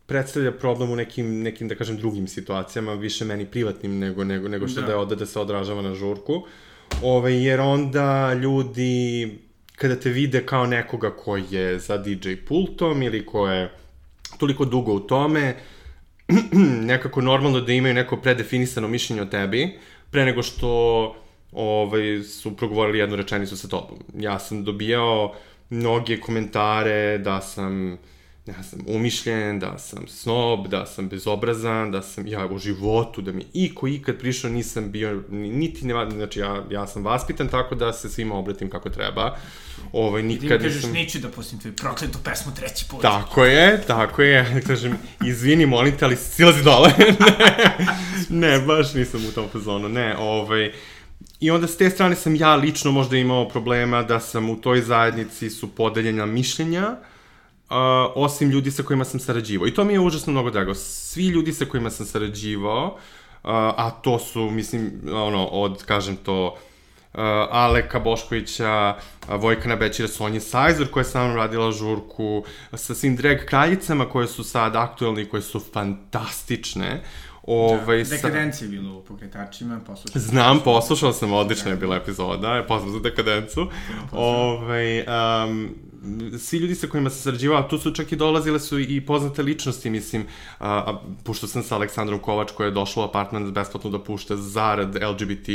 predstavlja problem u nekim, nekim, da kažem, drugim situacijama, više meni privatnim nego, nego, nego što da, da je ovde da se odražava na žurku. Ove, ovaj, jer onda ljudi, kada te vide kao nekoga ko je za DJ pultom ili ko je toliko dugo u tome, nekako normalno da imaju neko predefinisano mišljenje o tebi, pre nego što ovaj, su progovorili jednu rečenicu sa tobom. Ja sam dobijao mnoge komentare da sam ja sam umišljen, da sam snob, da sam bezobrazan, da sam ja u životu, da mi iko ikad prišao nisam bio, niti ne, znači ja, ja sam vaspitan tako da se svima obratim kako treba. Ovaj, nikad Ti mi kažeš, nisam... neću da pustim tvoju prokletu pesmu treći put. Tako je, tako je. Kažem, izvini, molim te, ali silazi dole. ne, ne, baš nisam u tom fazonu. Ne, ovaj, I onda s te strane sam ja lično možda imao problema da sam u toj zajednici su podeljena mišljenja, uh, osim ljudi sa kojima sam sarađivao. I to mi je užasno mnogo drago. Svi ljudi sa kojima sam sarađivao, uh, a to su, mislim, ono, od, kažem to, uh, Aleka Boškovića, uh, Vojkana Bećira, Sonje Sajzor koja je sa mnom radila žurku, sa svim drag kraljicama koje su sad aktuelne i koje su fantastične. Ovaj, da, dekadencija je bilo u pokretačima, poslušao Znam, poslušao sam, odlična je bila epizoda, pozdrav za dekadencu. Ovaj, um, svi ljudi sa kojima sam sarađivao, tu su čak i dolazile su i poznate ličnosti, mislim, a, a puštao sam sa Aleksandrom Kovač koja je došla u apartman besplatno da pušta zarad LGBT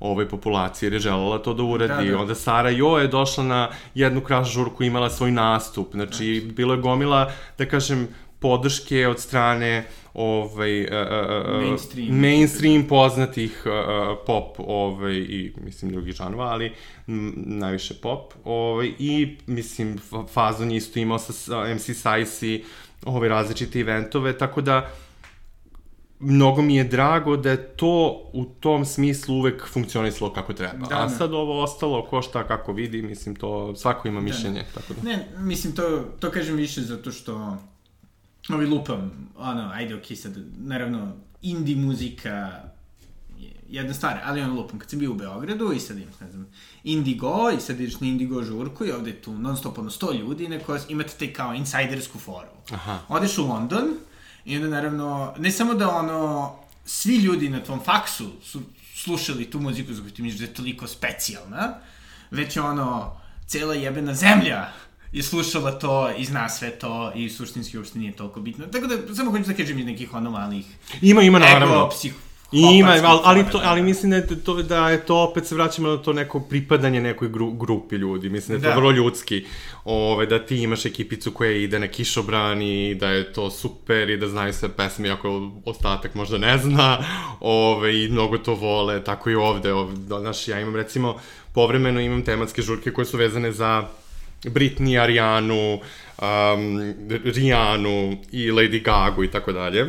ovoj populacije, jer je želela to da uradi. Da, da. Onda Sara Jo je došla na jednu kraš žurku, imala svoj nastup, znači, znači, bilo je gomila, da kažem, podrške od strane ovaj, uh, uh, mainstream. mainstream poznatih uh, pop ovaj, i mislim drugih žanova, ali m, najviše pop. Ovaj, I mislim fazon je isto imao sa MC Sajsi ove različite eventove, tako da mnogo mi je drago da je to u tom smislu uvek funkcionisalo kako treba. Da, A sad ovo ostalo, ko šta kako vidi, mislim to svako ima da. mišljenje. Da. Tako da. Ne, mislim to, to kažem više zato što ovi lupam, ono, ajde, okej, sad, naravno, indie muzika je jedna stvar, ali ono lupam, kad sam bio u Beogradu i sad imam, ne znam, Indigo i sad ideš na Indigo žurku i ovde je tu non stop ono 100 ljudi neko imate te kao insajdersku foru. Aha. Odeš u London i onda naravno, ne samo da ono, svi ljudi na tvom faksu su slušali tu muziku za koju ti misliš da je toliko specijalna, već ono, cela jebena zemlja je slušala to i zna sve to i suštinski uopšte nije toliko bitno. Tako da, samo hoću da kažem iz nekih ono malih... Ima, ima, naravno. Ego, psih, Ima, ali, ali, to, ali mislim da je, to, da je to, opet se vraćamo na to neko pripadanje nekoj gru, grupi ljudi. Mislim da je to da. vrlo ljudski. Ove, da ti imaš ekipicu koja ide na kišobran i da je to super i da znaju sve pesme, iako ostatak možda ne zna. Ove, I mnogo to vole, tako i ovde. ovde znaš, ja imam recimo, povremeno imam tematske žurke koje su vezane za Britney, Arianu, um, Rihannu i Lady Gaga i tako dalje.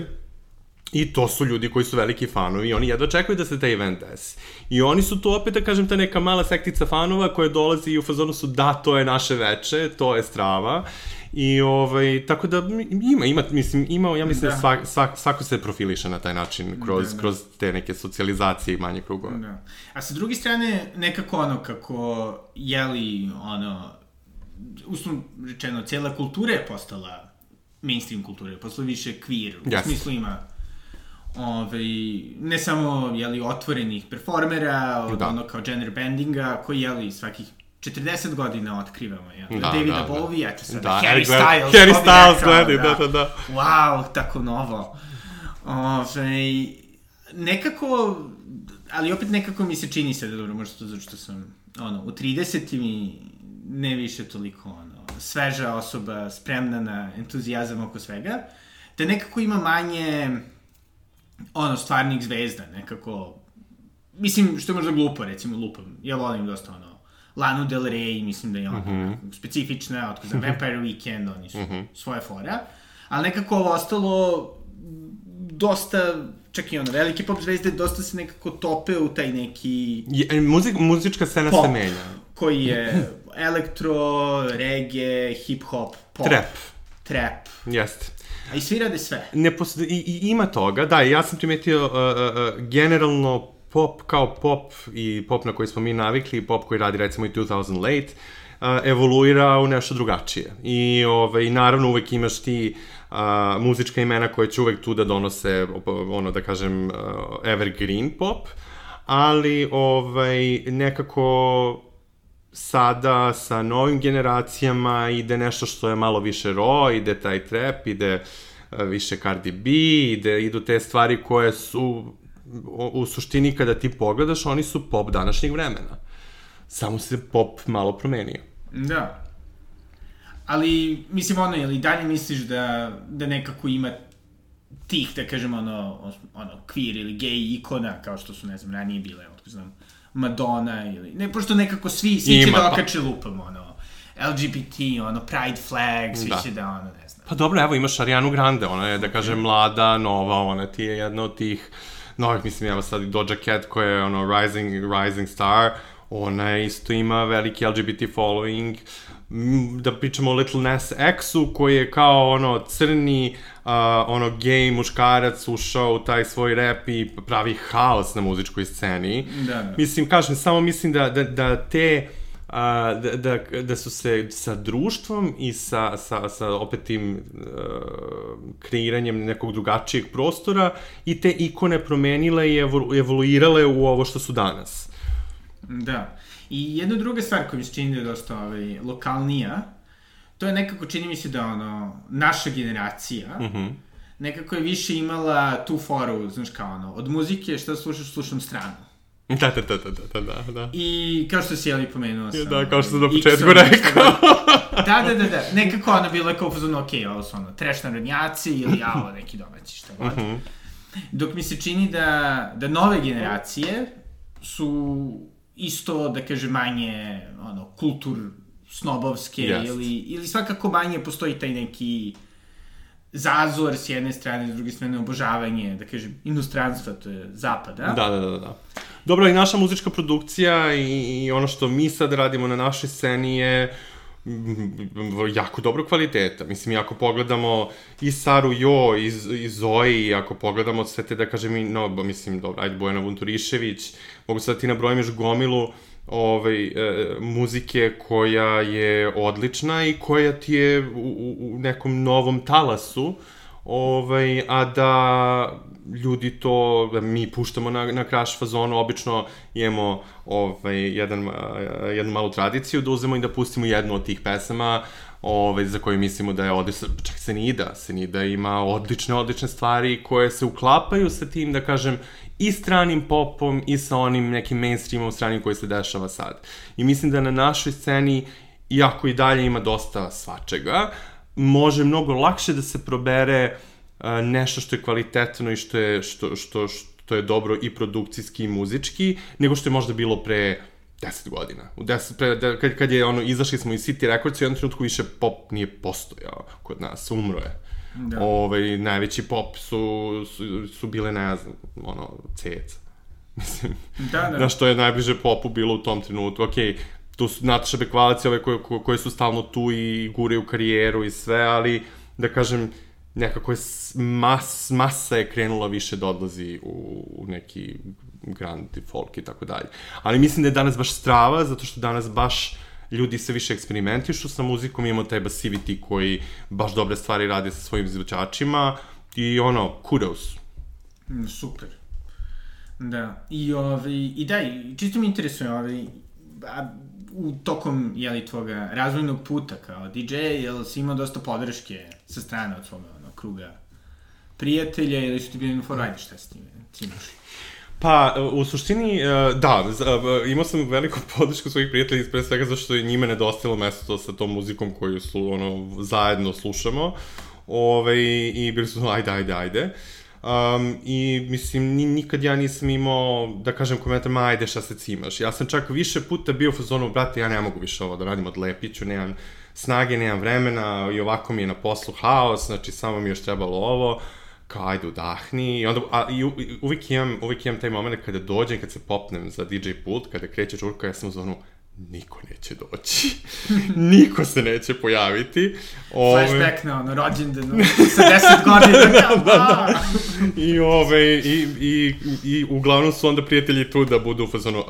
I to su ljudi koji su veliki fanovi i oni jedva čekaju da se taj event desi. I oni su tu opet, da kažem, ta neka mala sektica fanova koja dolazi i u fazonu su da, to je naše veče, to je strava. I ovaj, tako da ima, ima, mislim, ima, ja mislim da, da svak, svak, svako se profiliše na taj način kroz, da, da. kroz te neke socijalizacije i manje krugove. Da. A sa druge strane, nekako ono, kako, jeli, ono, uslovno rečeno, cijela kultura je postala mainstream kultura, postala više queer, u yes. smislu ima ove, ovaj, ne samo, jeli, otvorenih performera, od da. ono kao gender bendinga, koji, jeli, svakih 40 godina otkrivamo, ja. Da, Davida da, Bowie, da. eto sada, da, Harry Styles. Harry Styles, gledaj, da, da, da. Wow, tako novo. Ove, ovaj, nekako, ali opet nekako mi se čini se da dobro, možda to zato što sam, ono, u 30 mi ne više toliko ono, sveža osoba, spremna na entuzijazam oko svega, da nekako ima manje ono, stvarnih zvezda, nekako mislim, što je možda glupo, recimo, lupam. Ja volim dosta, ono, Lanu Del Rey, mislim da je ona mm Mhm. -hmm. specifična, otko za Vampire Weekend, oni su mm -hmm. svoje fora. Ali nekako ovo ostalo dosta, čak i ono, velike pop zvezde, dosta se nekako tope u taj neki Je, muzik, muzička scena Pop. se menja. koji je elektro, reggae, hip-hop, pop, Trap. trap. Jeste. A i svi rade sve. Ne pos... I, I ima toga, da, ja sam primetio uh, uh, uh, generalno pop kao pop i pop na koji smo mi navikli i pop koji radi recimo i 2000 Late uh, evoluira u nešto drugačije. I ovaj, naravno uvek imaš ti uh, muzička imena koje će uvek tu da donose ono da kažem uh, evergreen pop, ali ovaj, nekako sada sa novim generacijama ide nešto što je malo više raw, ide taj trap, ide e, više Cardi B, ide, idu te stvari koje su u, suštini kada ti pogledaš, oni su pop današnjeg vremena. Samo se pop malo promenio. Da. Ali, mislim, ono, ili dalje misliš da, da nekako ima tih, da kažem, ono, ono, queer ili gay ikona, kao što su, ne znam, ranije bile, otko znam, Madonna ili, ne, pošto nekako svi, svi će Ima, da pa. okače lupam, ono, LGBT, ono, Pride flag, svi Da. će da, ono, ne znam. Pa dobro, evo imaš Arianu Grande, ona je, da kažem, mlada, nova, ona ti je jedna od tih novih, mislim, evo sad i Doja Cat koja je ono rising, rising star, ona isto ima veliki LGBT following, Mm, da pričamo o Little Nas X-u koji je kao ono crni uh, ono gej muškarac ušao u taj svoj rap i pravi haos na muzičkoj sceni. Da, da. Mislim, kažem, samo mislim da, da, da te a, da, da, da su se sa društvom i sa, sa, sa opet tim uh, kreiranjem nekog drugačijeg prostora i te ikone promenile i evolu, evoluirale u ovo što su danas. Da. I jedna druga stvar koja mi se čini da je dosta ovaj, lokalnija, to je nekako čini mi se da ono, naša generacija, mm. -hmm. nekako je više imala tu foru, znaš kao ono, od muzike šta slušaš, slušam stranu. Da, da, da, da, da, da, da. I kao što si Jeli pomenuo sam... Da, kao što sam na ovaj, početku rekao. Da, da, da, da. Nekako ono bilo je kao fazon, ok, ovo su ono, trash narodnjaci ili ja, ovo neki domaći, šta god. Mhm. Dok mi se čini da, da nove generacije su isto, da kažem, manje, ono, kultur snobovske Jest. ili, ili svakako manje postoji taj neki zazor s jedne strane, s druge strane obožavanje, da kažem, inostranstva, to je zapada. Da, da, da, da. Dobro, i naša muzička produkcija i, i ono što mi sad radimo na našoj sceni je mm, jako dobro kvaliteta. Mislim, ako pogledamo i Saru Jo, i, i Zoe, ako pogledamo sve te, da kažem, i, no, mislim, dobro, ajde, Bojana Vunturišević, mogu sad ti nabrojim još gomilu ovaj, e, muzike koja je odlična i koja ti je u, u nekom novom talasu, ovaj, a da ljudi to, da mi puštamo na, na crash fazonu, obično imamo ovaj, jedan, jednu malu tradiciju da uzmemo i da pustimo jednu od tih pesama ovaj, za koju mislimo da je odlična, čak Senida, Senida ima odlične, odlične stvari koje se uklapaju sa tim, da kažem, i stranim popom i sa onim nekim mainstreamom stranim koji se dešava sad. I mislim da na našoj sceni, iako i dalje ima dosta svačega, može mnogo lakše da se probere uh, nešto što je kvalitetno i što je, što, što, što je dobro i produkcijski i muzički, nego što je možda bilo pre 10 godina. U 10, pre, da, kad, kad je ono, izašli smo iz City Records u jednom trenutku više pop nije postojao kod nas, umro je. Da. Ovaj, najveći pop su, su, su bile, ne znam, ono, ceca. Mislim, Da, da. na što je najbliže popu bilo u tom trenutku. Okej, tu su Nataša Bekvalac i ove koje, koje, su stalno tu i guraju karijeru i sve, ali da kažem, nekako je mas, masa je krenula više da odlazi u, u neki grand folk i tako dalje. Ali mislim da je danas baš strava, zato što danas baš ljudi se više eksperimentišu sa muzikom, imamo taj Basivity koji baš dobre stvari radi sa svojim izvođačima i ono, kudos. Mm, Super. Da. I, ovaj, i da, čisto mi interesuje, ovaj, a, u tokom, jeli, tvoga razvojnog puta kao DJ, jel si imao dosta podrške sa strane od svoga kruga prijatelja ili su ti bili na foru, ajde šta s tim, cimaš? Pa, u suštini, e, da, e, imao sam veliku podršku svojih prijatelja, pre svega zato što je njima nedostajalo mesto sa tom muzikom koju su, ono, zajedno slušamo. Ove, I bili su, ajde, ajde, ajde. Um, I, mislim, ni, nikad ja nisam imao, da kažem, komentar, ma, ajde, šta se cimaš. Ja sam čak više puta bio u fazonu, brate, ja ne mogu više ovo da radim, odlepit ću, nemam snage, nemam vremena, i ovako mi je na poslu haos, znači, samo mi još trebalo ovo kao ajde udahni. I onda, a, i, uvijek imam, uvijek imam taj moment kada dođem, kad se popnem za DJ pult, kada kreće čurka, ja sam u zonu, niko neće doći. niko se neće pojaviti. Ove... Flashback na ono rođendan sa 10 godina. da, da, da. I, ove, i, i, i uglavnom su onda prijatelji tu da budu u fazonu, uh,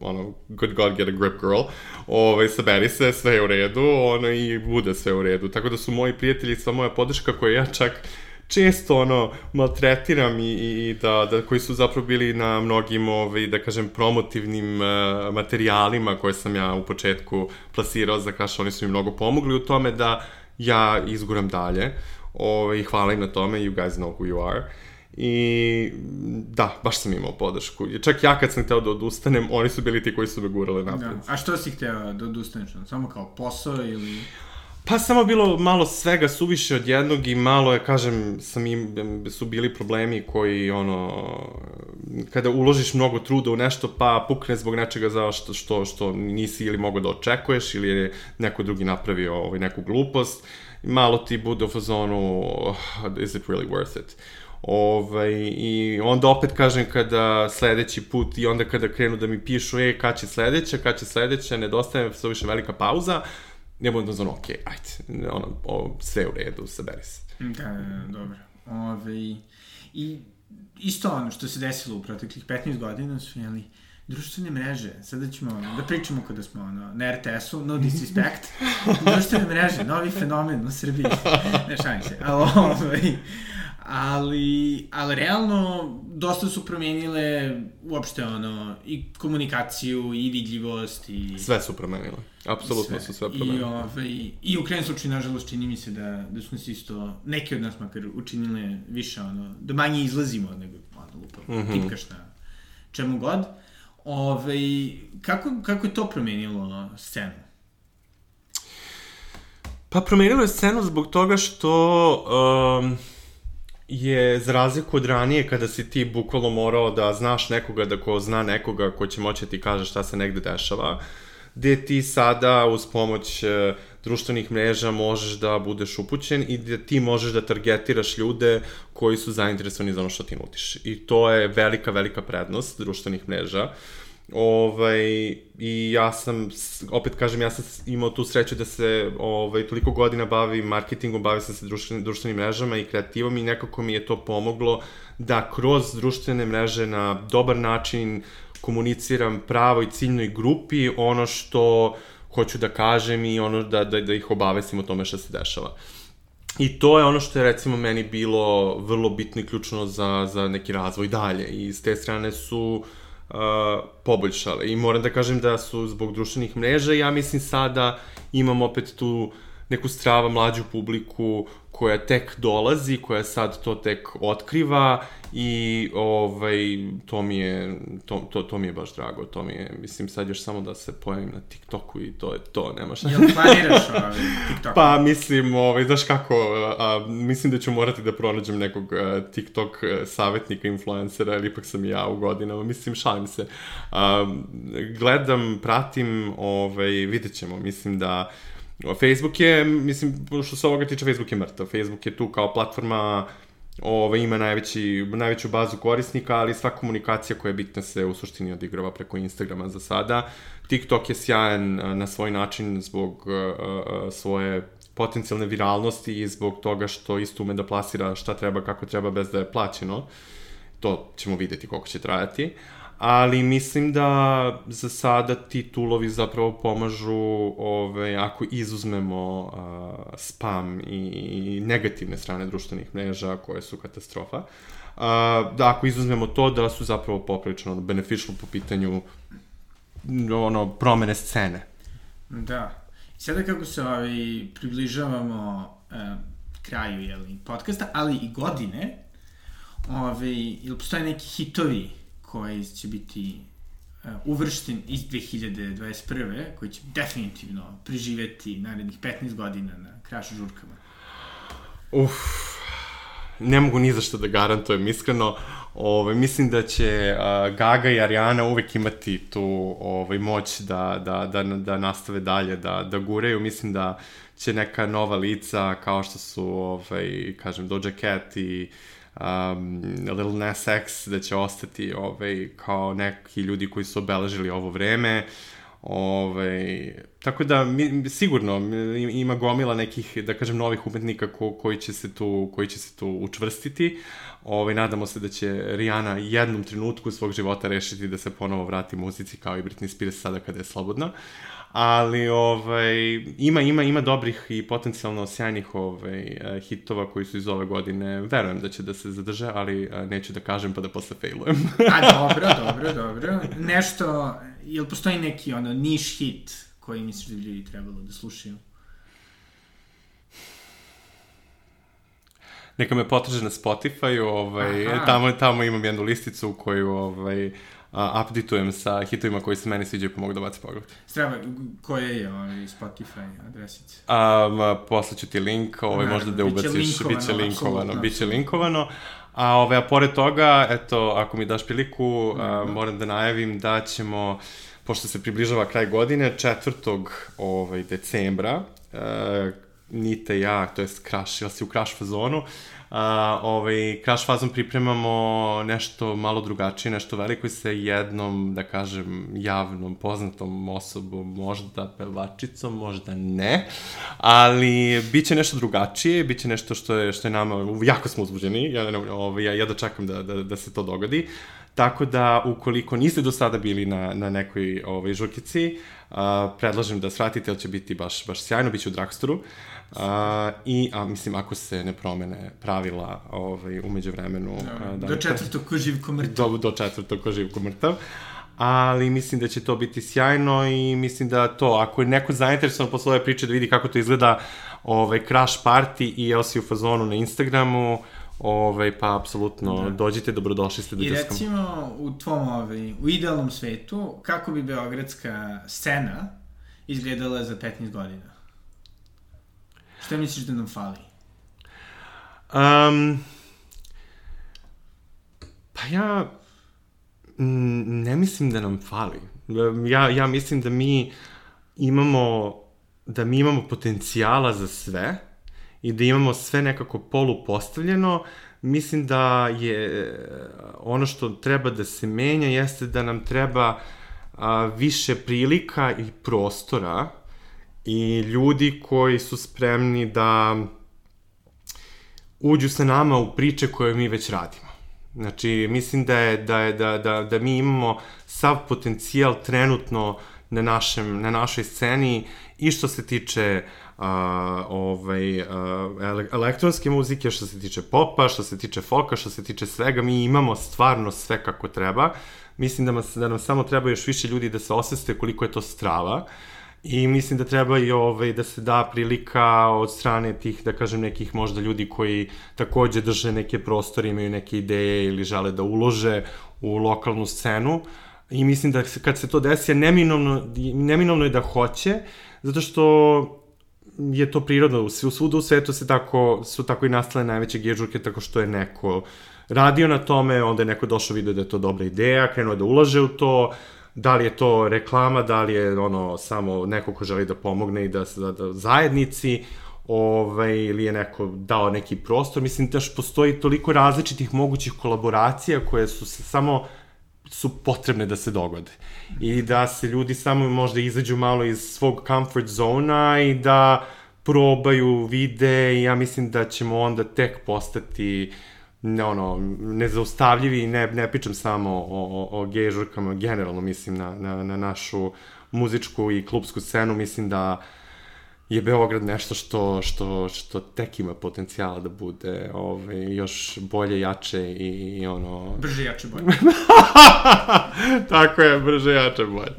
ono, good God, get a grip girl. Ove, saberi se, sve je u redu, ono, i bude sve u redu. Tako da su moji prijatelji, sva moja podrška koja ja čak često ono maltretiram i, i da, da koji su zapravo bili na mnogim ovaj da kažem promotivnim uh, materijalima koje sam ja u početku plasirao za Crash, oni su mi mnogo pomogli u tome da ja izguram dalje. Ovaj hvala im na tome, you guys know who you are. I da, baš sam imao podršku. Čak ja kad sam hteo da odustanem, oni su bili ti koji su me gurali napred. Da. A što si hteo da odustaneš? Samo kao posao ili... Pa samo bilo malo svega suviše od jednog i malo je, kažem, sam im, su bili problemi koji, ono, kada uložiš mnogo truda u nešto, pa pukne zbog nečega za što, što, što nisi ili mogo da očekuješ, ili je neko drugi napravio ovaj, neku glupost, malo ti bude u fazonu, oh, is it really worth it? Ovaj, I onda opet kažem kada sledeći put i onda kada krenu da mi pišu, e, kad će sledeća, kad će sledeća, nedostaje se više velika pauza, ja budem da ok, ajde, ono, o, sve u redu, saberi se. Da, da, da, dobro. Ove, I isto ono što se desilo u proteklih 15 godina su, jeli, društvene mreže, sada ćemo ono, da pričamo kada smo ono, na RTS-u, no disrespect, društvene mreže, novi fenomen u Srbiji, ne šalim se, ali, ovaj, ali, ali realno dosta su promenile uopšte ono, i komunikaciju, i vidljivost, i... Sve su promenile. Apsolutno sve. su sve promenile. I, ovaj, I u krenu slučaju, nažalost, čini mi se da, da su nas isto, neki od nas makar učinile više, ono, da manje izlazimo nego, ono, lupa, mm -hmm. tipkaš na čemu god. Ove, ovaj, kako, kako je to promenilo scenu? Pa promenilo je scenu zbog toga što um, je za razliku od ranije kada si ti bukvalno morao da znaš nekoga, da ko zna nekoga ko će moći da ti kaže šta se negde dešava, gde ti sada uz pomoć uh, društvenih mreža možeš da budeš upućen i da ti možeš da targetiraš ljude koji su zainteresovani za ono što ti nudiš. I to je velika, velika prednost društvenih mreža. Uh, Ovaj, I ja sam, opet kažem, ja sam imao tu sreću da se ovaj, toliko godina bavim marketingom, bavim sam se društvenim, društvenim mrežama i kreativom i nekako mi je to pomoglo da kroz društvene mreže na dobar način komuniciram pravoj ciljnoj grupi ono što hoću da kažem i ono da, da, da ih obavesim o tome što se dešava. I to je ono što je recimo meni bilo vrlo bitno i ključno za, za neki razvoj dalje. I s te strane su uh, uh, poboljšale. I moram da kažem da su zbog društvenih mreža, ja mislim sada imam opet tu neku strava mlađu publiku koja tek dolazi, koja sad to tek otkriva i ovaj, to, mi je, to, to, to mi je baš drago, to mi je, mislim sad još samo da se pojavim na TikToku i to je to, nema šta. Jel planiraš ovaj TikTok? Pa mislim, ovaj, znaš kako, a, mislim da ću morati da pronađem nekog a, TikTok a, savjetnika, influencera, ili ipak sam ja u godinama, mislim, šalim se. A, gledam, pratim, ovaj, vidjet ćemo, mislim da Facebook je, mislim, što se ovoga tiče, Facebook je mrtav. Facebook je tu kao platforma ove, ima najveći, najveću bazu korisnika, ali sva komunikacija koja je bitna se u suštini odigrava preko Instagrama za sada. TikTok je sjajan na svoj način zbog uh, uh, svoje potencijalne viralnosti i zbog toga što isto ume da plasira šta treba, kako treba, bez da je plaćeno. To ćemo videti koliko će trajati ali mislim da za sada ti tulovi zapravo pomažu ove, ako izuzmemo uh, spam i, negativne strane društvenih mreža koje su katastrofa, uh, da ako izuzmemo to da su zapravo poprilično beneficial po pitanju ono, promene scene. Da. Sada kako se ovaj, približavamo uh, kraju jeli, podcasta, ali i godine, ovaj, ili postoje neki hitovi koji će biti uh, uvršten iz 2021. koji će definitivno preživeti narednih 15 godina na krašu žurkama? Uf, ne mogu ni za što da garantujem, iskreno. Ove, mislim da će a, Gaga i Ariana uvek imati tu ovaj, moć da, da, da, da nastave dalje, da, da gureju. Mislim da će neka nova lica, kao što su, ovaj, kažem, Doja Cat i um, Lil Nas X, da će ostati ovaj, kao neki ljudi koji su obeležili ovo vreme. Ove, tako da, mi, sigurno, ima gomila nekih, da kažem, novih umetnika ko, koji, će se tu, koji će se tu učvrstiti. Ove, nadamo se da će Rihanna jednom trenutku svog života rešiti da se ponovo vrati muzici kao i Britney Spears sada kada je slobodna. Ali ovaj, ima, ima, ima dobrih i potencijalno sjajnih ovaj, hitova koji su iz ove godine. Verujem da će da se zadrže, ali neću da kažem pa da posle failujem. A dobro, dobro, dobro. Nešto, jel postoji neki ono niš hit koji misliš da bi ljudi trebalo da slušaju? Neka me potraže na Spotify, ovaj, tamo, tamo imam jednu listicu koju ovaj, a, updateujem sa hitovima koji se meni sviđaju pa mogu da bacim pogled. Strava, koje je ovaj Spotify adresice? Um, poslaću ti link, ovaj, možda da ubaciš, bit će linkovano, bit će linkovano. A, ove, a pored toga, eto, ako mi daš priliku, a, moram da najavim da ćemo, pošto se približava kraj godine, 4. Ovaj, decembra, a, Nite ja, to je Crash, ili si u Crash fazonu, a, ovaj, Crash fazom pripremamo nešto malo drugačije, nešto veliko i sa jednom, da kažem, javnom, poznatom osobom, možda pevačicom, možda ne, ali bit će nešto drugačije, bit će nešto što je, što je nama, jako smo uzbuđeni, ja, ovaj, ja, ja da čekam da, da, da se to dogodi, Tako da, ukoliko niste do sada bili na, na nekoj ovaj, žurkici, a, predlažem da svratite, jer će biti baš, baš sjajno, bit će u Dragstoru. A, I, a, mislim, ako se ne promene pravila ovaj, umeđu vremenu... Da, da, do četvrtog ko živ ko mrtav. Do, do četvrtog ko živ ko mrtav ali mislim da će to biti sjajno i mislim da to, ako je neko zainteresovan posle ove priče da vidi kako to izgleda ovaj, crash party i Elsie u fazonu na Instagramu, Ovaj, pa, apsolutno, da. dođite, dobrodošli ste do I recimo, u tvom, ovaj, u idealnom svetu, kako bi beogradska scena izgledala za 15 godina? Šta misliš da nam fali? Um, pa ja ne mislim da nam fali. Ja, ja mislim da mi imamo da mi imamo potencijala za sve i da imamo sve nekako polu postavljeno, mislim da je ono što treba da se menja jeste da nam treba a, više prilika i prostora i ljudi koji su spremni da uđu sa nama u priče koje mi već radimo. Znači, mislim da je, da je, da, da, da mi imamo sav potencijal trenutno na, našem, na našoj sceni i što se tiče a, ovaj, a, elektronske muzike, što se tiče popa, što se tiče folka, što se tiče svega, mi imamo stvarno sve kako treba. Mislim da, nam, da nam samo treba još više ljudi da se osveste koliko je to strava. I mislim da treba i ovaj, da se da prilika od strane tih, da kažem, nekih možda ljudi koji takođe drže neke prostore, imaju neke ideje ili žele da ulože u lokalnu scenu. I mislim da kad se to desi, neminovno, neminovno je da hoće, zato što je to prirodno, u svuda u svetu se tako, su tako i nastale najveće gežurke, tako što je neko radio na tome, onda je neko došao video da je to dobra ideja, krenuo da ulaže u to, da li je to reklama, da li je ono samo neko ko želi da pomogne i da, da, da zajednici, ovaj, ili je neko dao neki prostor. Mislim da postoji toliko različitih mogućih kolaboracija koje su se samo su potrebne da se dogode. I da se ljudi samo možda izađu malo iz svog comfort zona i da probaju, vide i ja mislim da ćemo onda tek postati ne, ono, nezaustavljivi, ne, ne pričam samo o, o, o gej žurkama, generalno mislim na, na, na našu muzičku i klubsku scenu, mislim da je Beograd nešto što, što, što tek ima potencijala da bude ovaj, još bolje, jače i, i ono... Brže, jače, bolje. Tako je, brže, jače, bolje.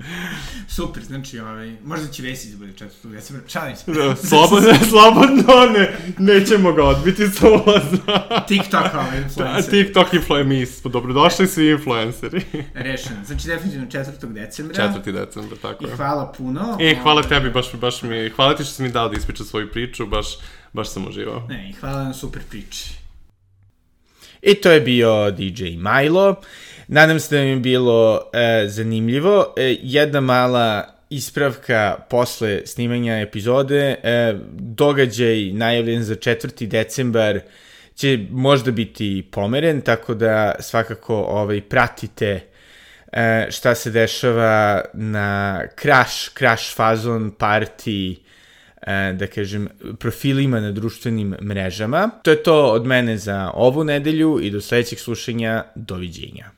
Super, znači, ovaj, možda će Vesić da bude četvrtog decembra, šalim se. Da, slobodno, slobodno, ne, nećemo ga odbiti sa ulaza. TikTok, ovaj, influencer. TikTok influencer, mi smo dobrodošli svi influenceri. Rešeno, znači definitivno četvrtog decembra. Četvrti decembra, tako je. I hvala puno. E, hvala tebi, baš, baš mi, hvala ti što si mi dao da ispričam svoju priču, baš, baš sam uživao. Ne, hvala na super priči. I to je bio DJ Milo. Nadam se da mi je bilo e, zanimljivo. E, jedna mala ispravka posle snimanja epizode. E, događaj najavljen za 4. decembar će možda biti pomeren, tako da svakako ovaj, pratite e, šta se dešava na Crash, Crash Fazon Party, e, da kažem, profilima na društvenim mrežama. To je to od mene za ovu nedelju i do sledećeg slušanja. Doviđenja.